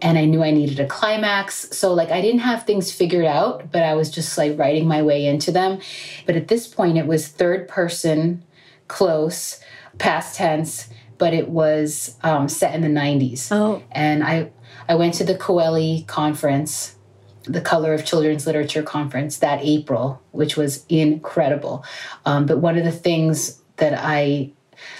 And I knew I needed a climax. So, like, I didn't have things figured out, but I was just like writing my way into them. But at this point, it was third person, close, past tense, but it was um, set in the 90s. Oh. And I, I went to the Kweli conference the Color of Children's Literature Conference that April, which was incredible. Um, but one of the things that I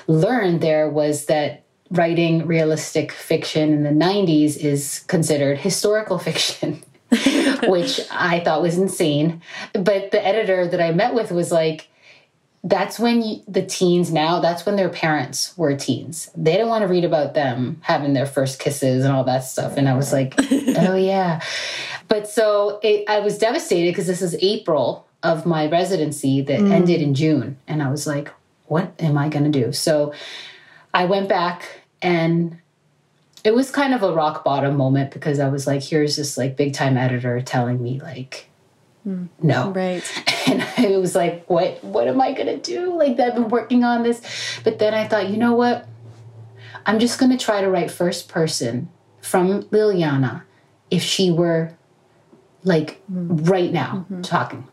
learned there was that writing realistic fiction in the 90s is considered historical fiction. [laughs] which I thought was insane. But the editor that I met with was like, that's when you, the teens now, that's when their parents were teens. They don't want to read about them having their first kisses and all that stuff. And I was like, [laughs] oh, yeah. But so it, I was devastated because this is April of my residency that mm. ended in June. And I was like, what am I going to do? So I went back and it was kind of a rock bottom moment because I was like, here's this like big time editor telling me like, mm. no. Right. [laughs] And I was like, what, what am I going to do? Like I've been working on this. But then I thought, you know what? I'm just going to try to write first person from Liliana if she were like mm-hmm. right now mm-hmm. talking.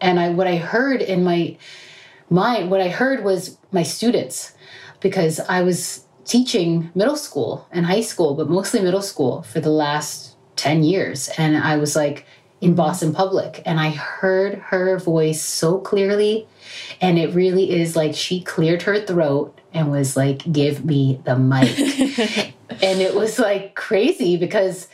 And I what I heard in my mind, what I heard was my students, because I was teaching middle school and high school, but mostly middle school for the last 10 years. And I was like in. Boston Public and I heard her voice so clearly. And it really is like she cleared her throat and was like, give me the mic. [laughs] and it was like crazy because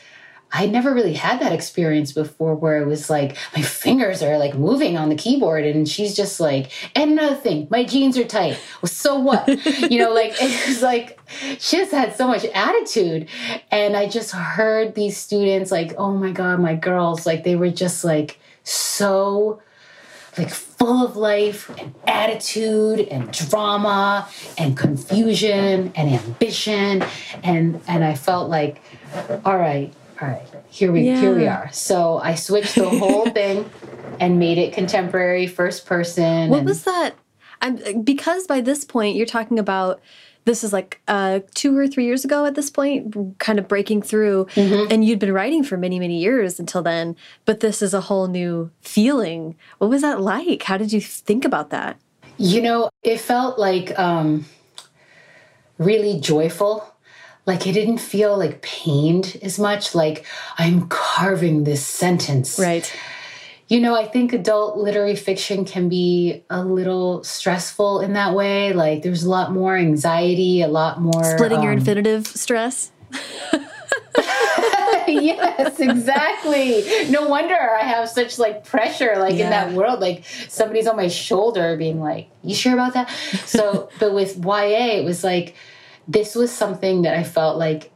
I never really had that experience before where it was like my fingers are like moving on the keyboard and she's just like, and another thing, my jeans are tight. Well, so what? [laughs] you know, like [laughs] it was like she just had so much attitude. And I just heard these students like, oh my God, my girls, like they were just like so like full of life and attitude and drama and confusion and ambition and and I felt like all right all right, here we yeah. here we are. So I switched the whole [laughs] thing and made it contemporary, first person. What was that? I'm because by this point you're talking about this is like uh, two or three years ago at this point, kind of breaking through, mm -hmm. and you'd been writing for many many years until then. But this is a whole new feeling. What was that like? How did you think about that? You know, it felt like um, really joyful. Like it didn't feel like pained as much. Like I'm carving this sentence. Right. You know, I think adult literary fiction can be a little stressful in that way. Like there's a lot more anxiety, a lot more splitting um, your infinitive stress. [laughs] [laughs] yes, exactly. No wonder I have such like pressure like yeah. in that world. Like somebody's on my shoulder being like, "You sure about that?" So, [laughs] but with YA, it was like this was something that I felt like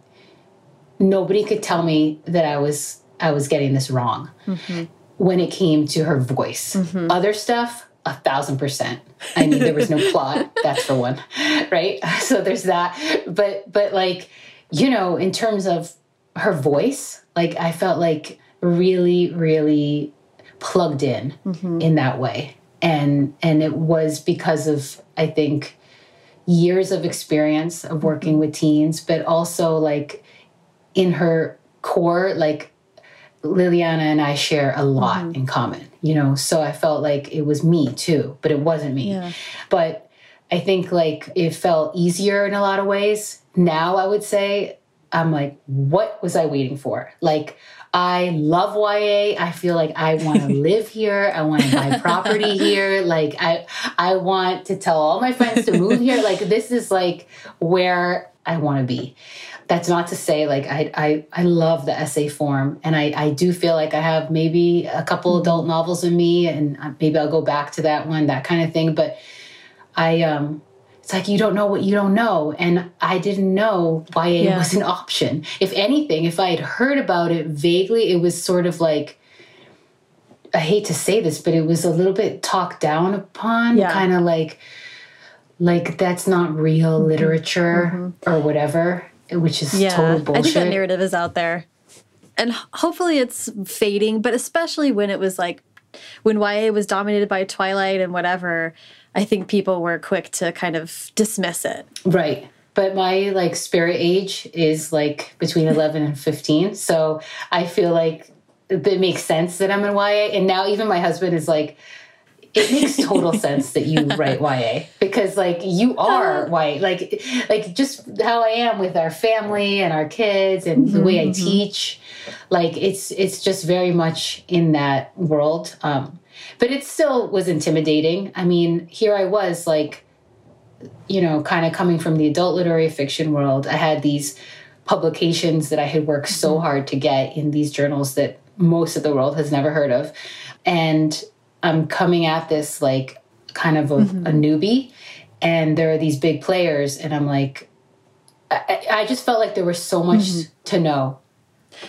nobody could tell me that I was I was getting this wrong mm-hmm. when it came to her voice. Mm-hmm. Other stuff, a thousand percent. I mean, there was no [laughs] plot. That's for one, right? [laughs] So there's that. But but like you know, in terms of her voice, like I felt like really, really plugged in mm-hmm. in that way. And and it was because of I think years of experience of working with teens, but also like in her core, like Liliana and I share a lot mm-hmm. in common, you know. So I felt like it was me too, but it wasn't me. Yeah. But I think like it felt easier in a lot of ways. Now I would say I'm like, what was I waiting for? Like, I love YA. I feel like I want to [laughs] live here. I want to buy property here. Like I I want to tell all my friends to move here. Like this is like where I want to be. That's not to say like I I I love the essay form and I I do feel like I have maybe a couple mm-hmm. adult novels in me and maybe I'll go back to that one, that kind of thing, but I um it's like you don't know what you don't know. And I didn't know YA yeah. was an option. If anything, if I had heard about it vaguely, it was sort of like, I hate to say this, but it was a little bit talked down upon, yeah. kind of like, like that's not real mm-hmm. literature mm-hmm. or whatever, which is yeah. total bullshit. I think that narrative is out there. And hopefully it's fading, but especially when it was like when YA was dominated by Twilight and whatever, I think people were quick to kind of dismiss it. Right. But my like spirit age is like between [laughs] 11 and 15. So I feel like it makes sense that I'm in YA. And now even my husband is like, it makes total [laughs] sense that you write YA because like you are YA, like like just how I am with our family and our kids and the way I mm-hmm. teach, like it's it's just very much in that world. Um, but it still was intimidating. I mean, here I was like, you know, kind of coming from the adult literary fiction world. I had these publications that I had worked so mm-hmm. hard to get in these journals that most of the world has never heard of. And I'm coming at this like kind of a, mm-hmm. a newbie. And there are these big players, and I'm like, I, I just felt like there was so much mm-hmm. to know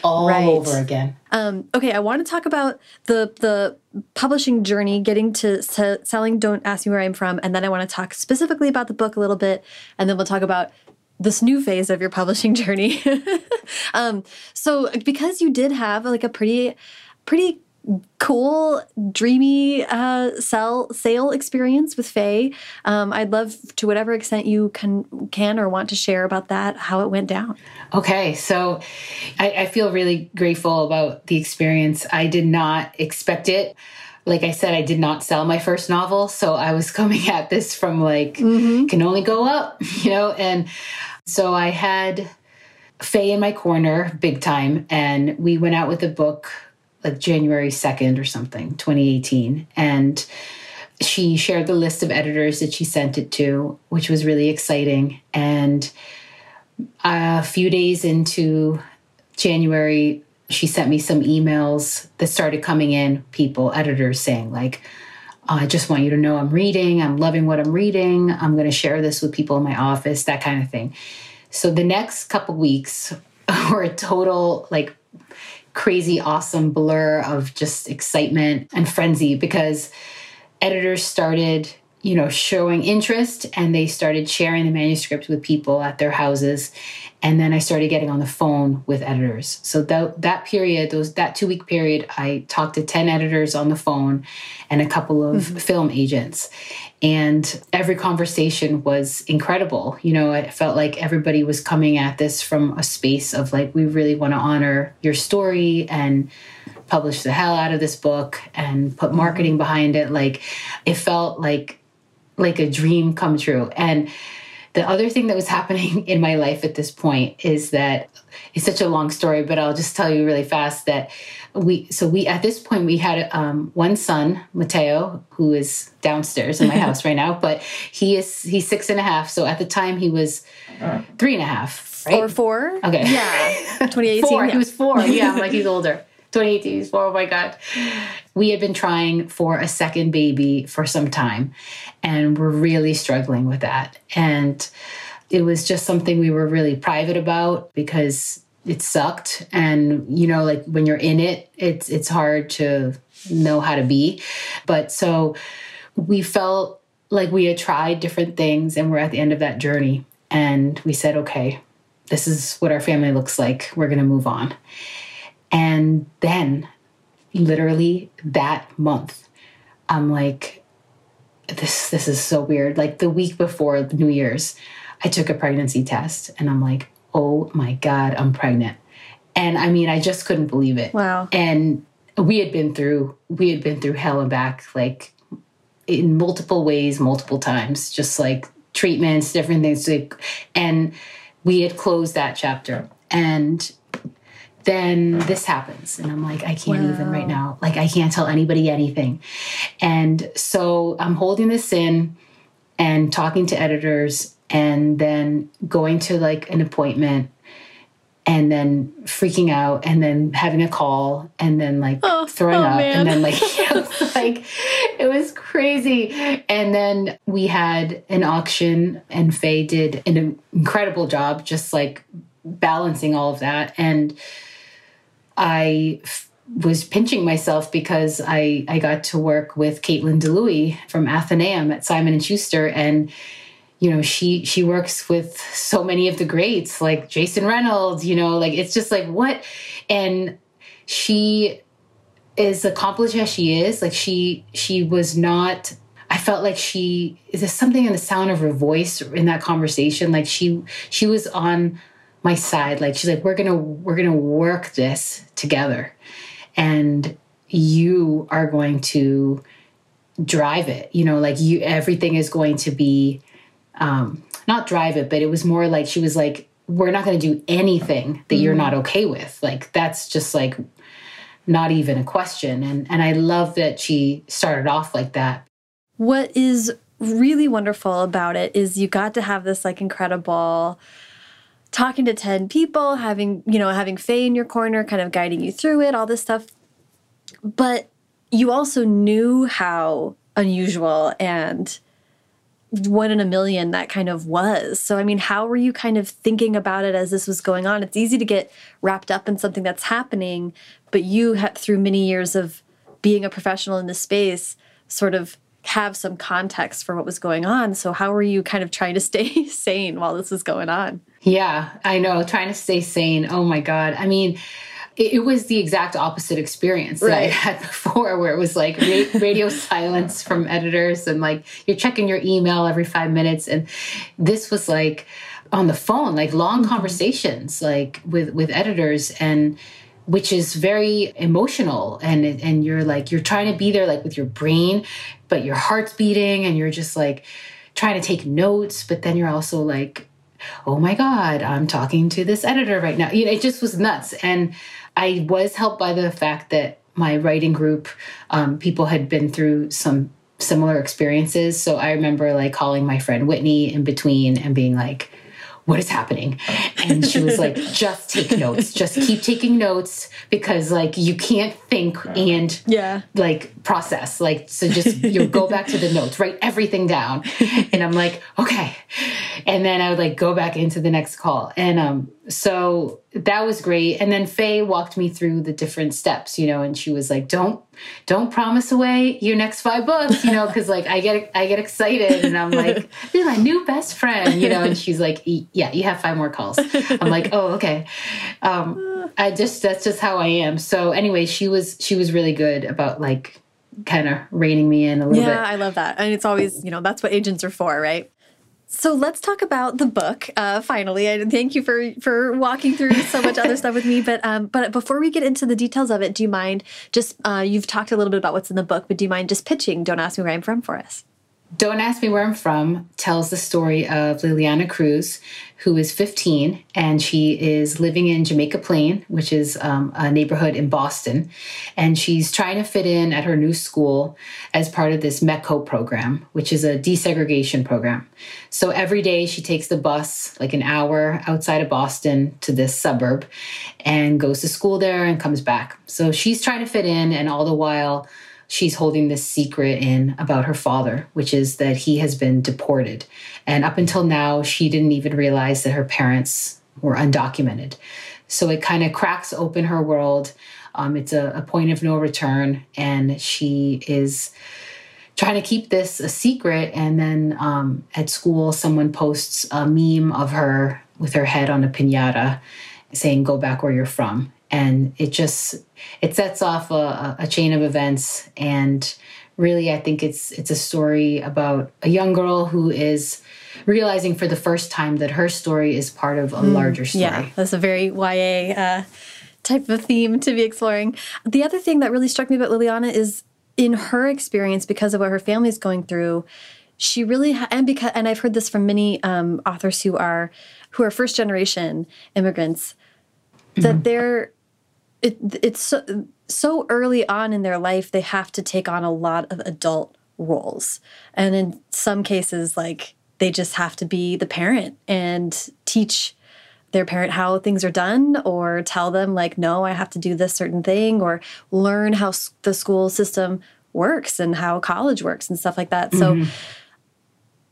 all right. over again. Um, okay, I want to talk about the the publishing journey, getting to selling. Don't ask me where I'm from, and then I want to talk specifically about the book a little bit, and then we'll talk about this new phase of your publishing [laughs] journey. um, so, because you did have like a pretty, pretty cool, dreamy uh, sell sale experience with Faye. Um, I'd love to whatever extent you can can or want to share about that, how it went down. Okay, so I, I feel really grateful about the experience. I did not expect it. Like I said, I did not sell my first novel, so I was [laughs] coming at this from like mm-hmm. can only go up, [laughs] you know, and so I had Faye in my corner big time, and we went out with a book like January 2nd or something, 2018. And she shared the list of editors that she sent it to, which was really exciting. And a few days into January, she sent me some emails that started coming in, people, editors saying, like, oh, I just want you to know I'm reading, I'm loving what I'm reading, I'm going to share this with people in my office, that kind of thing. So the next couple weeks [laughs] were a total like crazy, awesome blur of just excitement and frenzy because editors started you know showing interest and they started sharing the manuscript with people at their houses. And then i started getting on the phone with editors. So that that period those that two week period i talked to 10 editors on the phone and a couple of mm-hmm. film agents. And every conversation was incredible. You know i felt like everybody was coming at this from a space of like we really want to honor your story and publish the hell out of this book and put marketing behind it. Like it felt like like a dream come true. And the other thing that was [laughs] happening in my life at this point is that it's such a long story, but I'll just tell you really fast that we so we at this point we had um, one son mateo who is downstairs in my [laughs] house right now but he is he's six and a half. So at the time he was three and a half right? or four? Okay. Yeah. [laughs] 2018 four. Yeah. he was four. Yeah I'm like he's older 2018 he's four oh my god. We had been trying for a second baby for some time and we're really struggling with that. And it was just something we were really private about because it sucked. And you know like when you're in it it's it's hard to know how to be. But so we felt like we had tried different things and we're at the end of that journey. And we said okay this is what our family looks like. We're going to move on and then literally that month i'm like this this is so weird like the week before new year's i took a pregnancy test and i'm like oh my God, I'm pregnant. And I mean, I just couldn't believe it. Wow. And we had been through, we had been through hell and back, like in multiple ways, multiple times, just like treatments, different things. And we had closed that chapter. And then this happens. And I'm like, I can't wow. even right now. Like, I can't tell anybody anything. And so I'm holding this in and talking to editors and then going to like an appointment and then freaking out and then having a call and then like oh, throwing oh, up man. and then like [laughs] it was [laughs] like it was crazy and then we had an auction and Faye did an incredible job just like balancing all of that and I was pinching myself because I I got to work with Caitlyn Dlouhy from Atheneum at Simon and Schuster. And you know she she works with so many of the greats like Jason Reynolds you know like it's just like what? And she is accomplished as she is. Like she she was not I felt like she is something in the sound of her voice in that conversation. Like she she was on my side like she's like we're gonna we're gonna work this together and you are going to drive it you know like you everything is going to be um, not drive it, but it was more like she was like, we're not going to do anything that mm you're not okay with. Like that's just like not even a question. And and I love that she started off like that. What is really wonderful about it is you got to have this like incredible talking to 10 people, having, you know, having Faye in your corner, kind of guiding you through it, all this stuff. But you also knew how unusual and one in a million that kind of was. So, I mean, how were you kind of thinking about it as this was going on? It's easy to get wrapped up in something that's happening, but you, through many years of being a professional in this space, sort of have some context for what was going on. So, how were you kind of trying to [laughs] stay sane while this was going on? Yeah, I know. Trying to stay sane. Oh my God. I mean, it, it was the exact opposite experience right. that I had [laughs] before, where it was like ra [laughs] radio silence from editors and like you're checking your email every five minutes. And this was like on the phone, like long mm -hmm. conversations, like with with editors and which is very emotional and and you're like you're trying to be there like with your brain but your heart's beating and you're just like trying to take notes but then you're also like oh my god i'm talking to this editor right now you know it just was nuts and I was helped by the fact that my writing group, um, people had been through some similar experiences. So I remember like calling my friend Whitney in between and being like, what is happening? And she was like, [laughs] just take notes, just keep taking notes because like you can't think and yeah, like process. Like, so just you go back to the notes, write everything down. And I'm like, okay. And then I would like go back into the next call. And um, so that was great. And then Faye walked me through the different steps, you know, and she was like, "Don't, don't promise away your next five books, you know, because like I get, I get excited, and I'm like, you're my new best friend, you know." And she's like, "Yeah, you have five more calls." I'm like, "Oh, okay." Um, I just that's just how I am. So anyway, she was she was really good about like kind of reining me in a little yeah, bit. Yeah, I love that. And it's always, you know, that's what agents are for, right? So let's talk about the book. Uh, finally, I thank you for for walking through so much other stuff with me. But um, but before we get into the details of it, do you mind just uh, you've talked a little bit about what's in the book, but do you mind just pitching? Don't ask me where I'm from for us. Don't Ask Me Where I'm From tells the story of Liliana Cruz, who is 15 and she is living in Jamaica Plain, which is um, a neighborhood in Boston. And she's trying to fit in at her new school as part of this METCO program, which is a desegregation program. So every day she takes the bus, like an hour outside of Boston to this suburb, and goes to school there and comes back. So she's trying to fit in, and all the while, she's holding this secret in about her father, which is that he has been deported. And up until now, she didn't even realize that her parents were undocumented. So it kind of cracks open her world. Um, it's a, a point of no return, and she is trying to keep this a secret. And then um, at school, someone posts a meme of her with her head on a pinata saying, Go back where you're from and it just it sets off a, a, chain of events. And really i think it's it's a story about a young girl who is realizing for the first time that her story is part of a mm, larger story. yeah that's a very ya uh, type of theme to be exploring. The other thing that really struck me about liliana is in her experience because of what her family is going through she really ha- and because and i've heard this from many um, authors who are who are first generation immigrants that mm-hmm. they're it, it's so, so early on in their life they have to take on a lot of adult roles. And in some cases like they just have to be the parent and teach their parent how things are done or tell them like no i have to do this certain thing or learn how the school system works and how college works and stuff like that. So mm -hmm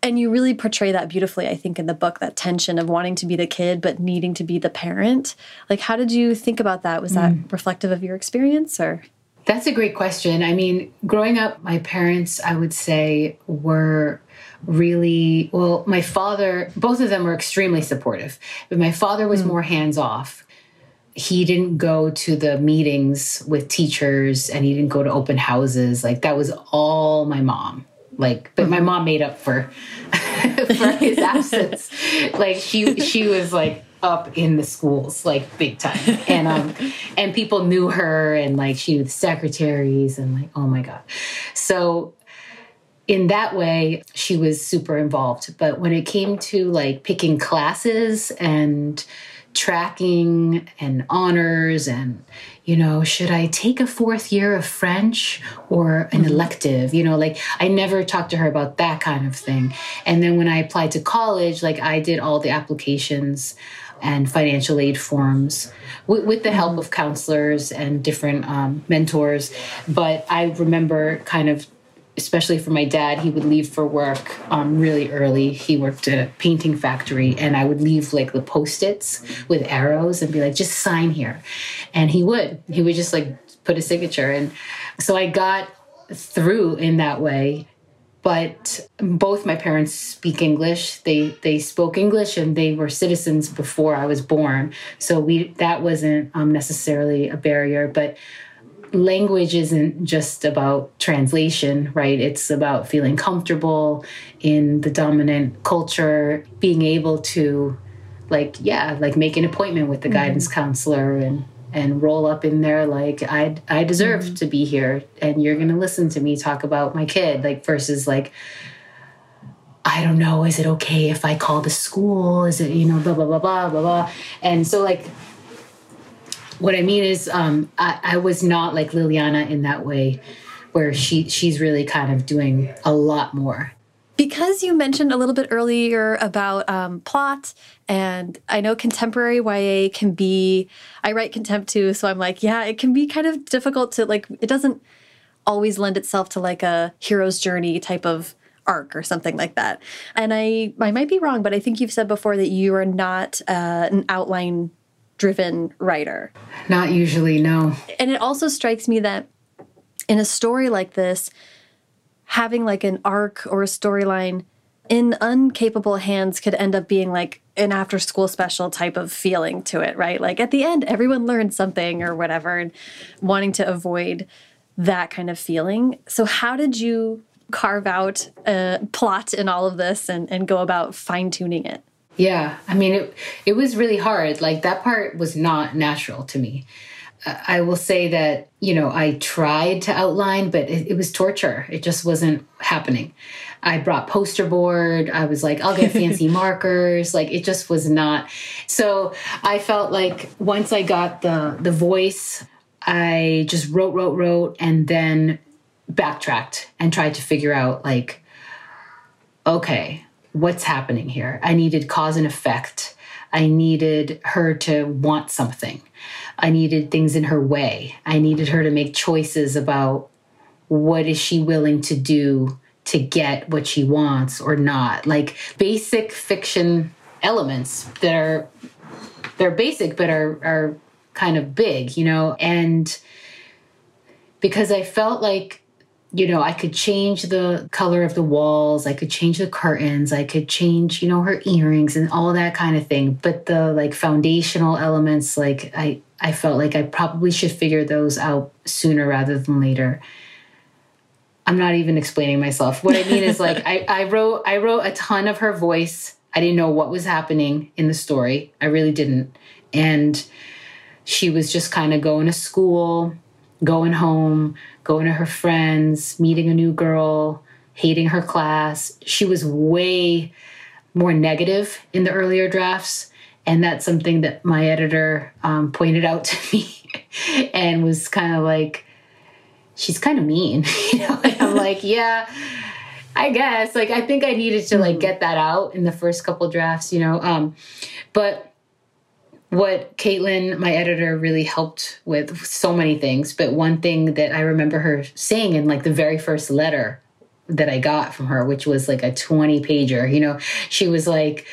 and you really portray that beautifully i think in the book that tension of wanting to be the kid but needing to be the parent. Like how did you think about that? Was that mm. reflective of your experience or? That's a great question. I mean growing up my parents i would say were really well my father both of them were extremely supportive but my father was mm. more hands off he didn't go to the meetings with teachers and he didn't go to open houses. Like that was all my mom like but my mom made up for [laughs] for his [laughs] absence. Like she she was like up in the schools like big time. And um and people knew her and like she the secretaries and like oh my god. So in that way she was super involved but when it came to like picking classes and tracking and honors and you know should i take a fourth year of french or an mm-hmm. elective you know like i never talked to her about that kind of thing and then when i applied to college like i did all the applications and financial aid forms with, with the help mm-hmm. of counselors and different um, mentors but i remember kind of especially for my dad, he would leave for work um, really early. He worked at a painting factory, and I would leave like the post its with arrows and be like, just sign here. And he would. He would just like put a signature. And so I got through in that way. But both my parents speak English. They they spoke English and they were citizens before I was born. So we that wasn't um, necessarily a barrier. But language isn't just about translation, right? It's about feeling comfortable in the dominant culture, being able to, like, yeah, like make an appointment with the mm-hmm. guidance counselor and and roll up in there like I I deserve mm-hmm. to be here and you're going to listen to me talk about my kid like versus like I don't know is it okay if I call the school is it you know blah blah blah blah blah blah and so like what I mean is, um, I, I was not like Liliana in that way, where she she's really kind of doing a lot more. Because you mentioned a little bit earlier about um, plot, and I know contemporary YA can be. I write contempt too, so I'm like, yeah, it can be kind of difficult to like. It doesn't always lend itself to like a hero's journey type of arc or something like that. And I I might be wrong, but I think you've said before that you are not uh, an outline driven writer. Not usually, no. And it also strikes me that in a story like this, having like an arc or a storyline in uncapable hands could end up being like an after school special type of feeling to it, right? Like at the end, everyone learned something or whatever, and wanting to avoid that kind of feeling. So, how did you carve out a plot in all of this and, and go about fine tuning it? Yeah, I mean it it was really hard. Like that part was not natural to me. Uh, I will say that, you know, I tried to outline, but it, it, was torture. It just wasn't happening. I brought poster board. I was like, I'll get fancy [laughs] markers. Like it just was not. So I felt like once I got the the voice, I just wrote, wrote, wrote, and then backtracked and tried to figure out like, okay, what's happening here? I needed cause and effect. I needed her to want something. I needed things in her way. I needed her to make choices about what is she willing to do to get what she wants or not. Like basic fiction elements that are they're basic but are are kind of big, you know, and because I felt like you know, I could change the color of the walls, I could change the curtains, I could change, you know, her earrings and all that kind of thing. But the like foundational elements, like I I felt like I probably should figure those out sooner rather than later. I'm not even explaining myself. What I mean is [laughs] like I, I wrote I wrote a ton of her voice. I didn't know what was happening in the story. I really didn't. And she was just kind of going to school, going home, going to her friends, meeting a new girl, hating her class. She was way more negative in the earlier drafts. And that's something that my editor um, pointed out [laughs] to me and was kind of like, she's kind of mean. [laughs] you know, and I'm [laughs] like, yeah, I guess. Like, I think I needed to like hmm. get that out in the first couple drafts, you know. Um, but what Caitlyn, my editor, really helped with so many things. But one thing that I remember her saying in like the very first letter that I got from her, which was like a 20 pager, you know, she was like,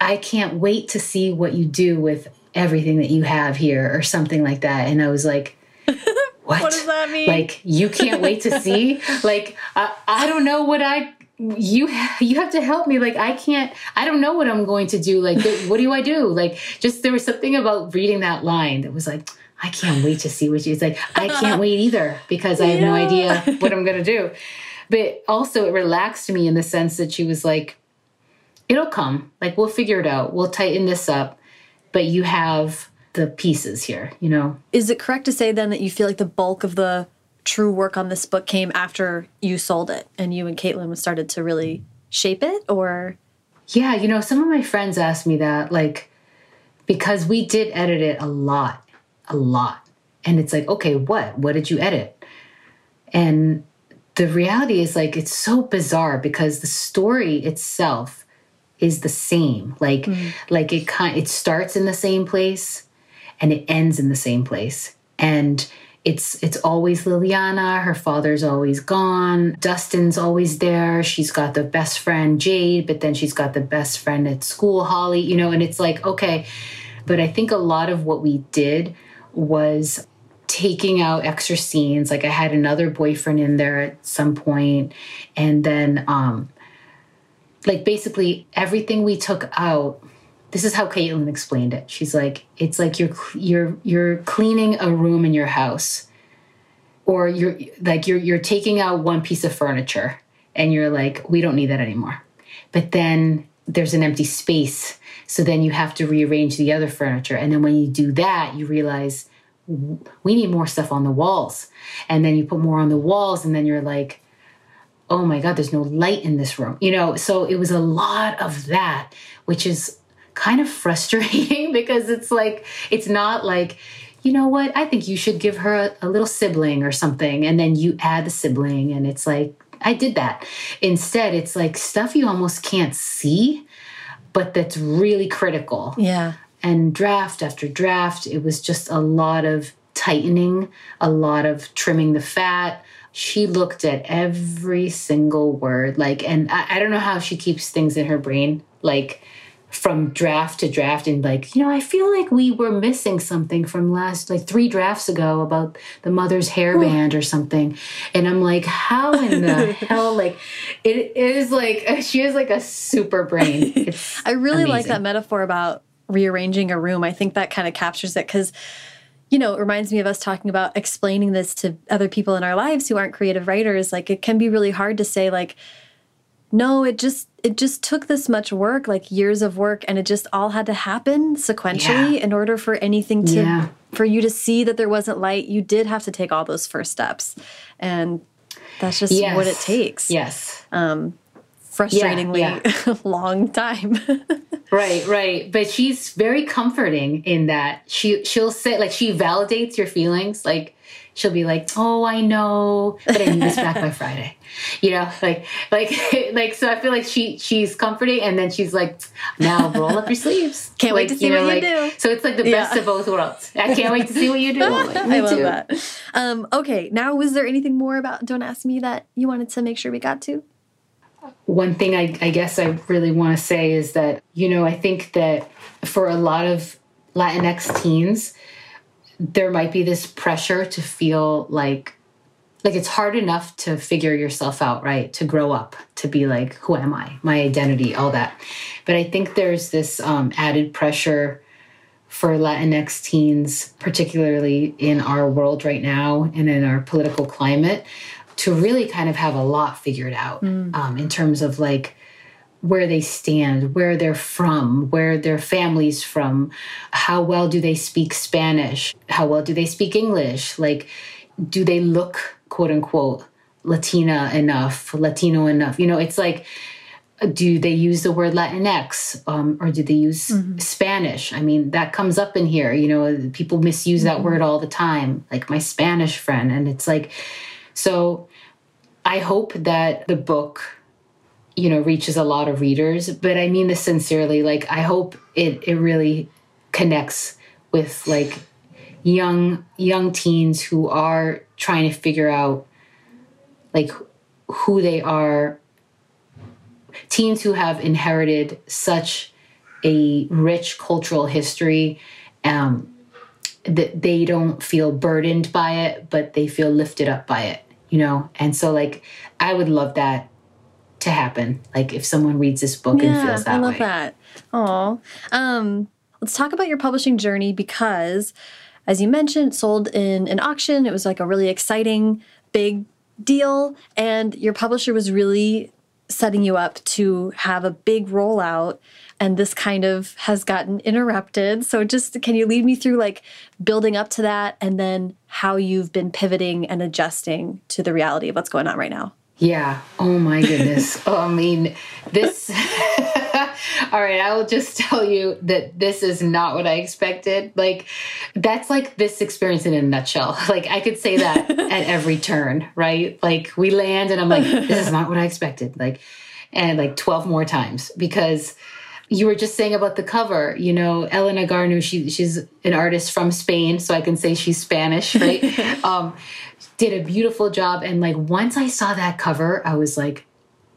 I can't wait to see what you do with everything that you have here, or something like that. And I was like, [laughs] what? what does that mean? Like, you can't wait to see? [laughs] like, I, I don't know what I you [laughs] you have to help me. Like i can't i don't know what i'm going to do. Like what do i do? Like just there was something about reading that line that was like i can't wait to see what she's like i can't wait either because i have [laughs] yeah. no idea what i'm going to do. But also it relaxed me in the sense that she was like it'll come. Like we'll figure it out. We'll tighten this up but you have the pieces here you know? Is it correct to say then that you feel like the bulk of the true work on this book came after you sold it and you and Caitlyn started to really shape it or? Yeah you know some of my friends asked me that like because we did edit it a lot a lot. And it's like okay what? What did you edit? And the reality is like it's so bizarre because the story itself is the same. Like mm. like it kind it starts in the same place and it ends in the same place. And it's it's always Liliana. Her father's always gone. Dustin's always there. She's got the best friend Jade, but then she's got the best friend at school, Holly. You know, and it's like okay, but I think a lot of what we did was taking out extra scenes. Like I had another boyfriend in there at some point, and then um, like basically everything we took out this is how Caitlyn explained it. She's like, it's like you're you're you're cleaning a room in your house, or you're like you're you're taking out one piece of furniture, and you're like, we don't need that anymore. But then there's an empty space, so then you have to rearrange the other furniture, and then when you do that, you realize we need more stuff on the walls, and then you put more on the walls, and then you're like, oh my god, there's no light in this room, you know. So it was a lot of that, which is kind of frustrating [laughs] because it's like, it's not like, you know what, I think you should give her a, a little sibling or something. And then you add the sibling, and it's like, I did that. Instead, it's like stuff you almost can't see, but that's really critical. Yeah. And draft after draft, it was just a lot of tightening, a lot of trimming the fat. She looked at every single word, like, and I, I don't know how she keeps things in her brain. Like, from draft to draft and like you know i feel like we were missing something from last like three drafts ago about the mother's hairband or something and i'm like how in the [laughs] hell like it is like [laughs] she is like a super brain it's i really amazing. like that metaphor about rearranging a room i think that kind of captures it because you know, it reminds me of us talking about explaining this to other people in our lives who aren't creative writers. Like, it can be really hard to say, like, no, it just it just took this much work, like years of work, and it just all had to happen sequentially yeah. in order for anything to yeah. for you to see that there wasn't light. You did have to take all those first steps, and that's just yes. what it takes. Yes. Um, frustratingly yeah, [laughs] long time. [laughs] right, right. But she's very comforting in that she she'll say like she validates your feelings. Like she'll be like, "Oh, I know, but I need this back by Friday." [laughs] You know, like like [laughs] like. So I feel like she she's comforting, and then she's like, "Now roll up your sleeves." [laughs] Can't like, wait to see you know, what you do. So it's like the best of both worlds. I can't wait to see what you do. Like, I love too. that. Um, okay, now was there anything more about Don't Ask Me that you wanted to make sure we got to? One thing I, I guess I really want to say is that, you know, I think that for a lot of Latinx teens, there might be this pressure to feel like like it's hard enough to figure yourself out, right? To grow up, to be like, who am I? My identity, all that. But I think there's this um, added pressure for Latinx teens, particularly in our world right now and in our political climate, to really kind of have a lot figured out mm. um, in terms of like where they stand, where they're from, where their family's from, how well do they speak Spanish, how well do they speak English, like do they look quote unquote Latina enough, Latino enough? You know, it's like do they use the word Latinx um, or do they use mm-hmm. Spanish? I mean, that comes up in here. You know, people misuse mm-hmm. that word all the time, like my Spanish friend. And it's like, so I hope that the book, you know, reaches a lot of readers, but I mean this sincerely. Like I hope it it really connects with like young young teens who are trying to figure out like who they are teens who have inherited such a rich cultural history um, that they don't feel burdened by it but they feel lifted up by it you know? And so, like, I would love that to happen. Like, if someone reads this book yeah, and feels that way. I love way. that. Oh, um, let's talk about your publishing journey because, as you mentioned, sold in an auction. It was like a really exciting, big deal, and your publisher was really setting you up to have a big rollout and this kind of has gotten interrupted. So just can you lead me through like building up to that and then how you've been pivoting and adjusting to the reality of what's going on right now? Yeah. Oh my goodness. [laughs] oh, I mean, this. [laughs] All right, I will just tell you that this is not what I expected. Like, that's like this experience in a nutshell. [laughs] Like, I could say that at every turn, right? Like, we land and I'm like, this is not what I expected. Like, and like 12 more times because you were just saying about the cover, you know, Elena Garnu, she, she's an artist from Spain, so I can say she's Spanish, right? [laughs] um, did a beautiful job. And like once I saw that cover, I was like,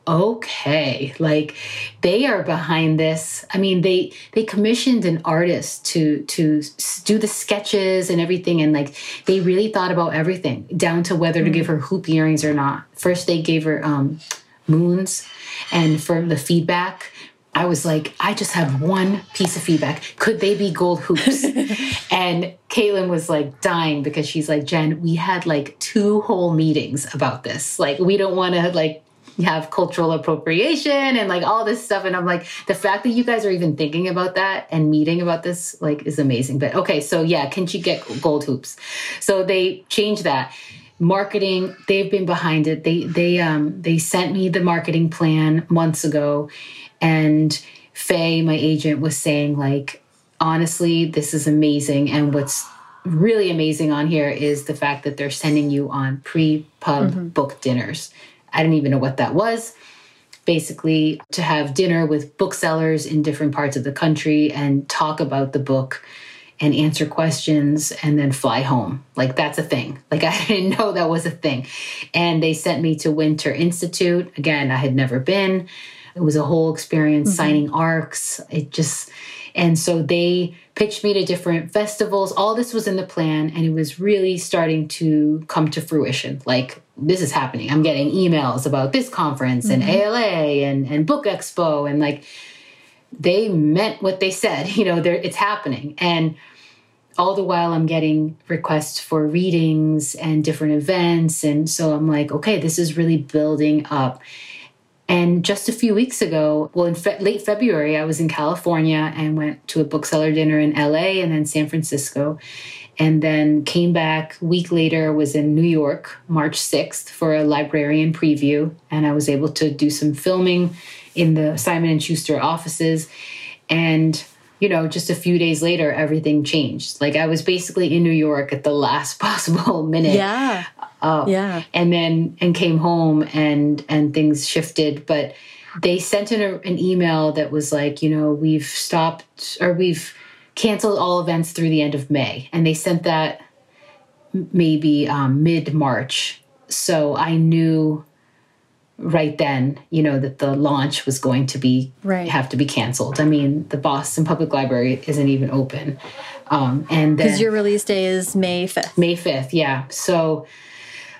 okay like they are behind this i mean they they commissioned an artist to to do the sketches and everything and like they really thought about everything down to whether to give her hoop earrings or not first they gave her um moons and for the feedback I was like, I just have one piece of feedback. Could they be gold hoops? [laughs] and Caitlyn was like dying because she's like, Jen, we had like two whole meetings about this. Like, we don't want to like have cultural appropriation and like all this stuff. And I'm like, the fact that you guys are even thinking about that and meeting about this, like, is amazing. But okay, so yeah, can she get gold hoops? So they changed that marketing they've been behind it they they um they sent me the marketing plan months ago and Faye, my agent, was saying, like, honestly, this is amazing. And what's really amazing on here is the fact that they're sending you on pre pub mm-hmm. book dinners. I didn't even know what that was. Basically, to have dinner with booksellers in different parts of the country and talk about the book and answer questions and then fly home. Like that's a thing. [laughs] Like I didn't know that was a thing. And they sent me to Winter Institute. Again, I had never been. It was a whole experience mm-hmm. signing ARCs. It just, and so they pitched me to different festivals. All this was in the plan, and it was really starting to come to fruition. Like, this is happening. I'm getting emails about this conference mm-hmm. and ALA and, and Book Expo, and like, they meant what they said. [laughs] You know, it's happening. And all the while I'm getting requests for readings and different events. And so I'm like, okay, this is really building up. And just a few weeks ago, well, in fe late February, I was in California and went to a bookseller dinner in LA and then San Francisco. And then came back a week later, was in New York, March 6th, for a librarian preview. And I was able to do some filming in the Simon and Schuster offices. And you know, just a few days later, everything changed. Like I was basically in New York at the last [laughs] possible minute. Yeah. Uh, yeah. And then and came home and and things shifted, but they sent in a, an email that was like, you know, we've stopped or we've canceled all events through the end of May, and they sent that maybe um, mid March. So I knew right then, you know, that the launch was going to be right. have to be canceled. I mean, the Boston Public Library isn't even open, um, and because your release day is May fifth. May fifth, yeah. So,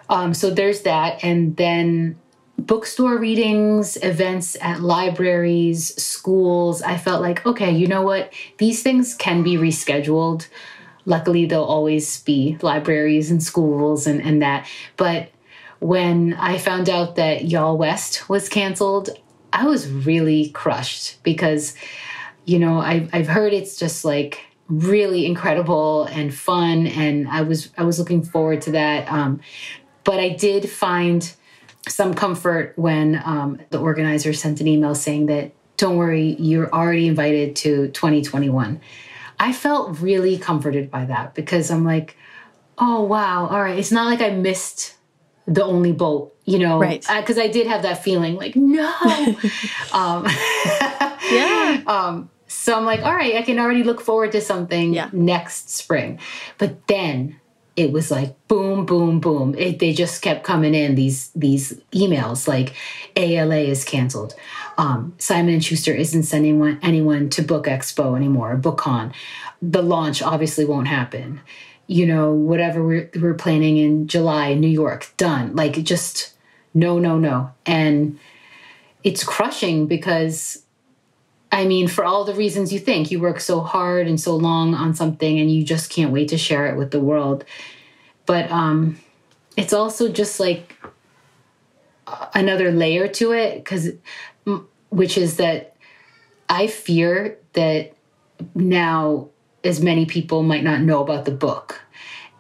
um, so there's that, and then bookstore readings, events at libraries, schools. I felt like, okay, you know what? These things can be rescheduled. Luckily, there'll always be libraries and schools and, and that, but when I found out that YALLWEST was canceled, I was really crushed because, you know, I've, I've heard it's just like really incredible and fun, and I was I was looking forward to that. Um, but I did find some comfort when um, the organizer sent an email saying that don't worry, you're already invited to 2021. I felt really comforted by that because I'm like, oh wow, all right, it's not like I missed the only boat, you know, right? Because I, I, did have that feeling, like no, [laughs] um, [laughs] yeah. Um, so I'm like, all right, I can already look forward to something yeah. next spring. But then it was like boom, boom, boom. It, they just kept coming in these these emails like ALA is canceled. Um, Simon and Schuster isn't sending one, anyone to Book Expo anymore, BookCon. The launch obviously won't happen you know, whatever we're, we're planning in July New York, done. Like just no, no, no. And it's crushing because I mean, for all the reasons you think, you work so hard and so long on something and you just can't wait to share it with the world. But um, it's also just like another layer to it, because which is that I fear that now as many people might not know about the book.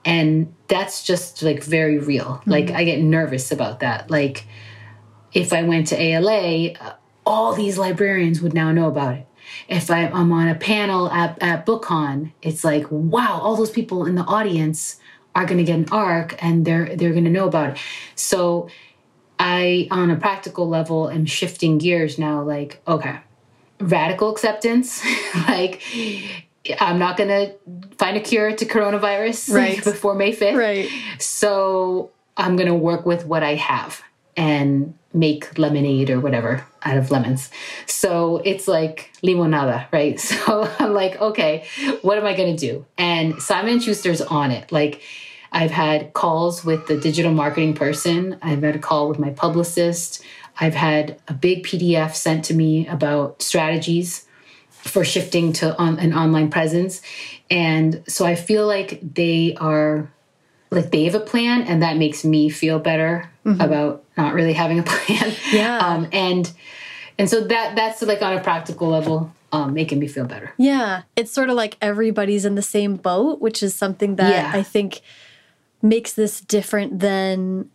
And that's just like very real. Mm-hmm. Like I get nervous about that. Like if I went to ALA, uh, all these librarians would now know about it. If I, am on a panel at, at BookCon, it's like, wow, all those people in the audience are going to get an arc and they're they're going to know about it. So I, on a practical level, am shifting gears now. Like, okay, radical acceptance. [laughs] like I'm not going to find a cure to coronavirus [laughs] right. before May 5th. Right. So I'm going to work with what I have and make lemonade or whatever out of lemons. So it's like limonada, right? [laughs] So I'm like, okay, what am I going to do? And Simon Schuster's on it. Like I've had calls with the digital marketing person. I've had a call with my publicist. I've had a big PDF sent to me about strategies for shifting to on, an online presence. And so I feel like they are like they have a plan and that makes me feel better mm-hmm. about not really having a [laughs] plan. Yeah. Um, and and so that that's like on a practical level um, making me feel better. Yeah. It's sort of like everybody's in the same boat, which is something that yeah. I think makes this different than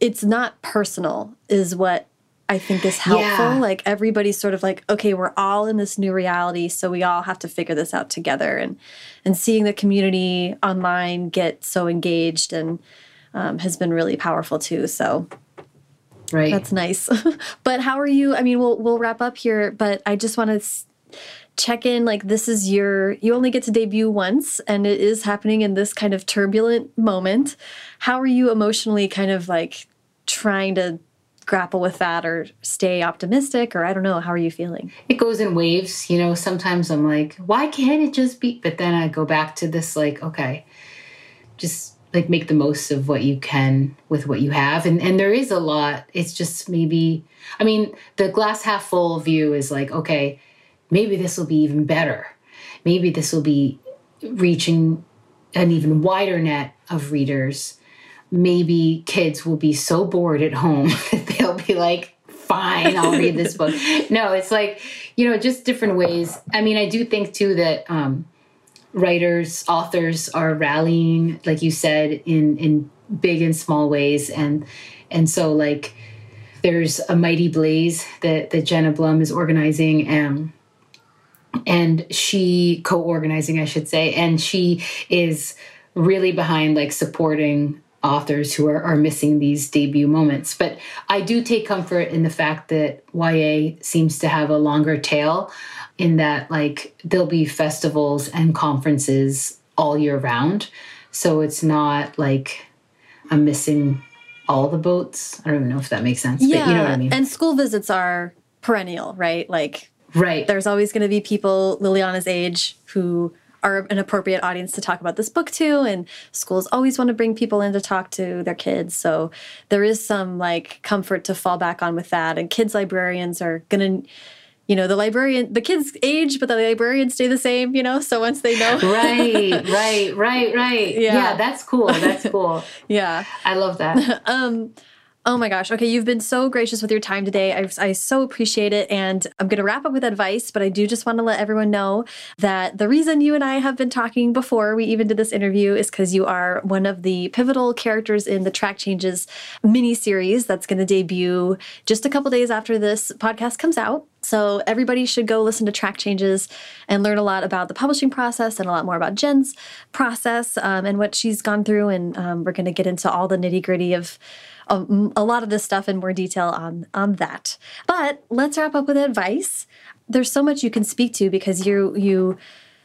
it's not personal is what I think is helpful. Yeah. Like everybody's sort of like, okay, we're all in this new reality, so we all have to figure this out together. And and seeing the community online get so engaged and um, has been really powerful too. So right, that's nice. [laughs] but how are you? I mean, we'll we'll wrap up here, but I just want to check in. Like this is your you only get to debut once, and it is happening in this kind of turbulent moment. How are you emotionally? Kind of like trying to grapple with that or stay optimistic or I don't know how are you feeling? It goes in waves you know sometimes I'm like why can't it just be but then I go back to this like okay just like make the most of what you can with what you have. And and there is a lot. It's just maybe I mean the glass half full view is like okay maybe this will be even better. Maybe this will be reaching an even wider net of readers. Maybe kids will be so bored at home [laughs] they'll be like, fine, I'll read this book. [laughs] No, it's like, you know, just different ways. I mean, I do think too that um, writers, authors are rallying, like you said, in in big and small ways, and and so like there's a mighty blaze that that Jenna Blum is organizing, and and she co-organizing, I should say, and she is really behind like supporting authors who are, are missing these debut moments. But I do take comfort in the fact that YA seems to have a longer tail in that like there'll be festivals and conferences all year round. So it's not like I'm missing all the boats. I don't even know if that makes sense. Yeah. But you know what I mean? And school visits are perennial, right? Like right. there's always going to be people Liliana's age who are an appropriate audience to talk about this book to and schools always want to bring people in to talk to their kids. So there is some like comfort to fall back on with that and kids librarians are going to you know the librarian the kids age but the librarians stay the same you know so once they know. Right [laughs] right right right. Yeah. yeah that's cool that's cool. [laughs] Yeah. I love that. [laughs] Um Oh my gosh. Okay, you've been so gracious with your time today. I, I so appreciate it. And I'm going to wrap up with advice, but I do just want to let everyone know that the reason you and I have been talking before we even did this interview is because you are one of the pivotal characters in the Track Changes mini series that's going to debut just a couple days after this podcast comes out. So everybody should go listen to Track Changes and learn a lot about the publishing process and a lot more about Jen's process um, and what she's gone through. And um, we're going to get into all the nitty gritty of a, a lot of this stuff in more detail on on that. But let's wrap up with advice. There's so much you can speak to because you you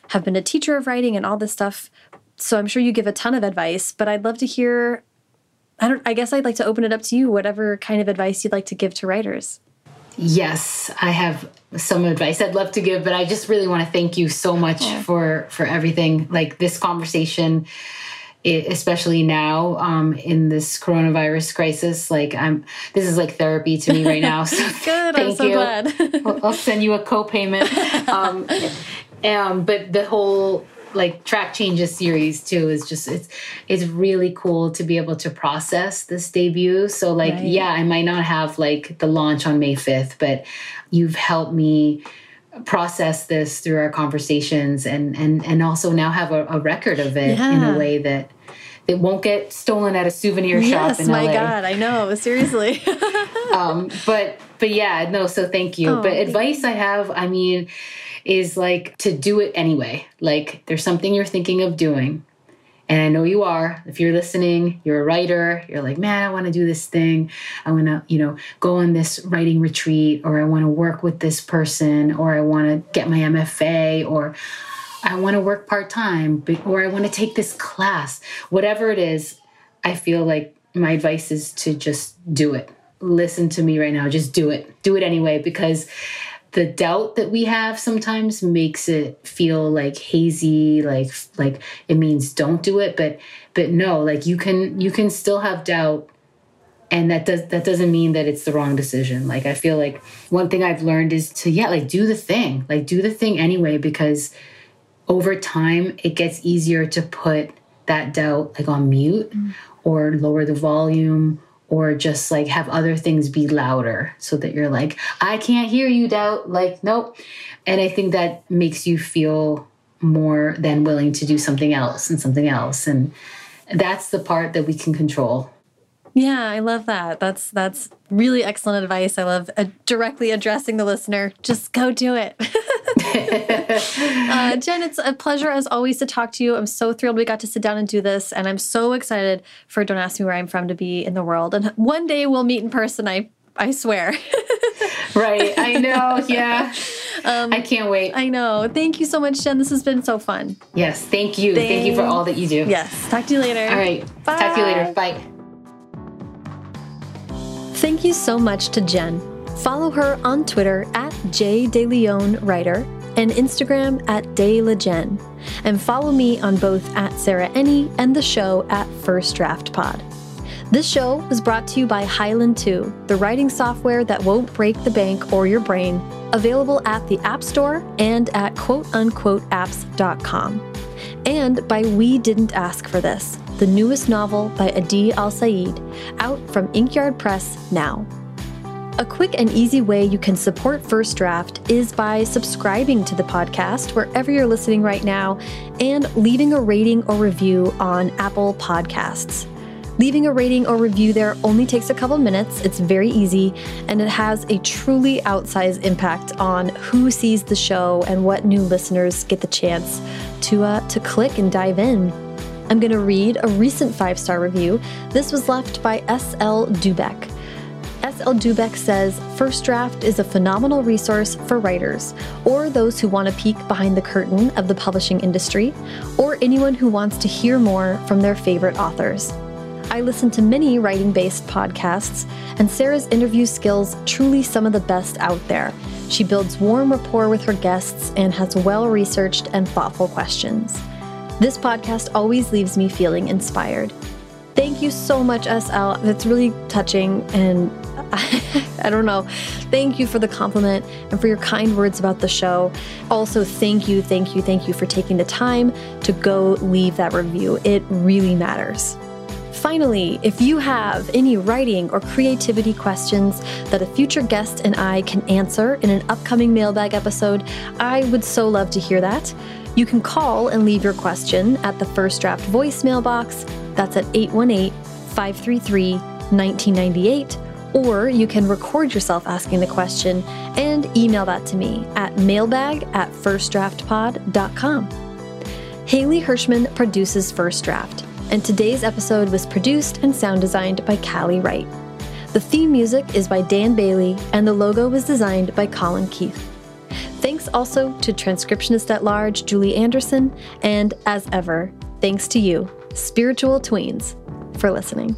have been a teacher of writing and all this stuff. So I'm sure you give a ton of advice, but I'd love to hear I don't I guess I'd like to open it up to you whatever kind of advice you'd like to give to writers. Yes, I have some advice I'd love to give, but I just really want to thank you so much for for everything. Like this conversation especially now um, in this coronavirus crisis. Like I'm, this is like therapy to me right now. [laughs] So Good, I'm so you. glad. I'll, I'll, send you a co-payment. [laughs] Um, um, but the whole like track changes series too is just it's it's really cool to be able to process this debut. So like right. yeah, I might not have like the launch on May 5th, but you've helped me process this through our conversations and and and also now have a, a record of it yeah. in a way that it won't get stolen at a souvenir yes, shop in my LA. god i know seriously [laughs] um, but but yeah no so thank you oh, but advice i have i mean is like to do it anyway like there's something you're thinking of doing and I know you are. If you're listening, you're a writer, you're like, man, I want to do this thing. I want to, you know, go on this writing retreat, or I want to work with this person, or I want to get my MFA, or I want to work part time, or I want to take this class. Whatever it is, I feel like my advice is to just do it. Listen to me right now. Just do it. Do it anyway, because the doubt that we have sometimes makes it feel like hazy like like it means don't do it. But but no like you can you can still have doubt. And that does that doesn't mean that it's the wrong decision. Like i feel like one thing i've learned is to yeah like do the thing like do the thing anyway because over time it gets easier to put that doubt like on mute mm. or lower the volume or just like have other things be louder so that you're like, I can't hear you, doubt. Like, nope. And I think that makes you feel more than willing to do something else and something else. And that's the part that we can control. Yeah, I love that. That's that's really excellent advice. I love uh, directly addressing the listener. Just go do it. [laughs] uh, Jen, it's a pleasure as always to talk to you. I'm so thrilled we got to sit down and do this, and I'm so excited for Don't Ask Me Where I'm From to be in the world. And one day we'll meet in person. I I swear. [laughs] right. I know. Yeah. Um, I can't wait. I know. Thank you so much, Jen. This has been so fun. Yes. Thank you. Thanks. Thank you for all that you do. Yes. Talk to you later. All right. Bye. Talk to you later. Bye. Thank you so much to Jen. Follow her on Twitter at JDeLeonWriter and Instagram at DayLajen. And follow me on both at Sarah Enni and the show at First Draft Pod. This show was brought to you by Highland 2, the writing software that won't break the bank or your brain, available at the App Store and at quoteunquoteapps.com. And by We Didn't Ask for This, the newest novel by Adi Alsaid, out from Inkyard Press now. A quick and easy way you can support First Draft is by subscribing to the podcast wherever you're listening right now and leaving a rating or review on Apple Podcasts. Leaving a rating or review there only takes a couple minutes, it's very easy, and it has a truly outsized impact on who sees the show and what new listeners get the chance to, uh, to click and dive in. I'm going to read a recent five star review. This was left by S.L. Dubeck. S.L. Dubeck says First Draft is a phenomenal resource for writers, or those who want to peek behind the curtain of the publishing industry, or anyone who wants to hear more from their favorite authors. I listen to many writing based podcasts, and Sarah's interview skills truly some of the best out there. She builds warm rapport with her guests and has well researched and thoughtful questions. This podcast always leaves me feeling inspired. Thank you so much, SL. That's really touching and [laughs] I don't know. Thank you for the compliment and for your kind words about the show. Also, thank you, thank you, thank you for taking the time to go leave that review. It really matters. Finally, if you have any writing or creativity questions that a future guest and I can answer in an upcoming mailbag episode, I would so love to hear that. You can call and leave your question at the First Draft voicemail box. That's at 818 533 1998 or you can record yourself asking the question and email that to me at mailbag at firstdraftpod.com. Haley Hirschman produces First Draft, and today's episode was produced and sound designed by Callie Wright. The theme music is by Dan Bailey, and the logo was designed by Colin Keith. Thanks also to transcriptionist at large Julie Anderson, and as ever, thanks to you, spiritual tweens, for listening.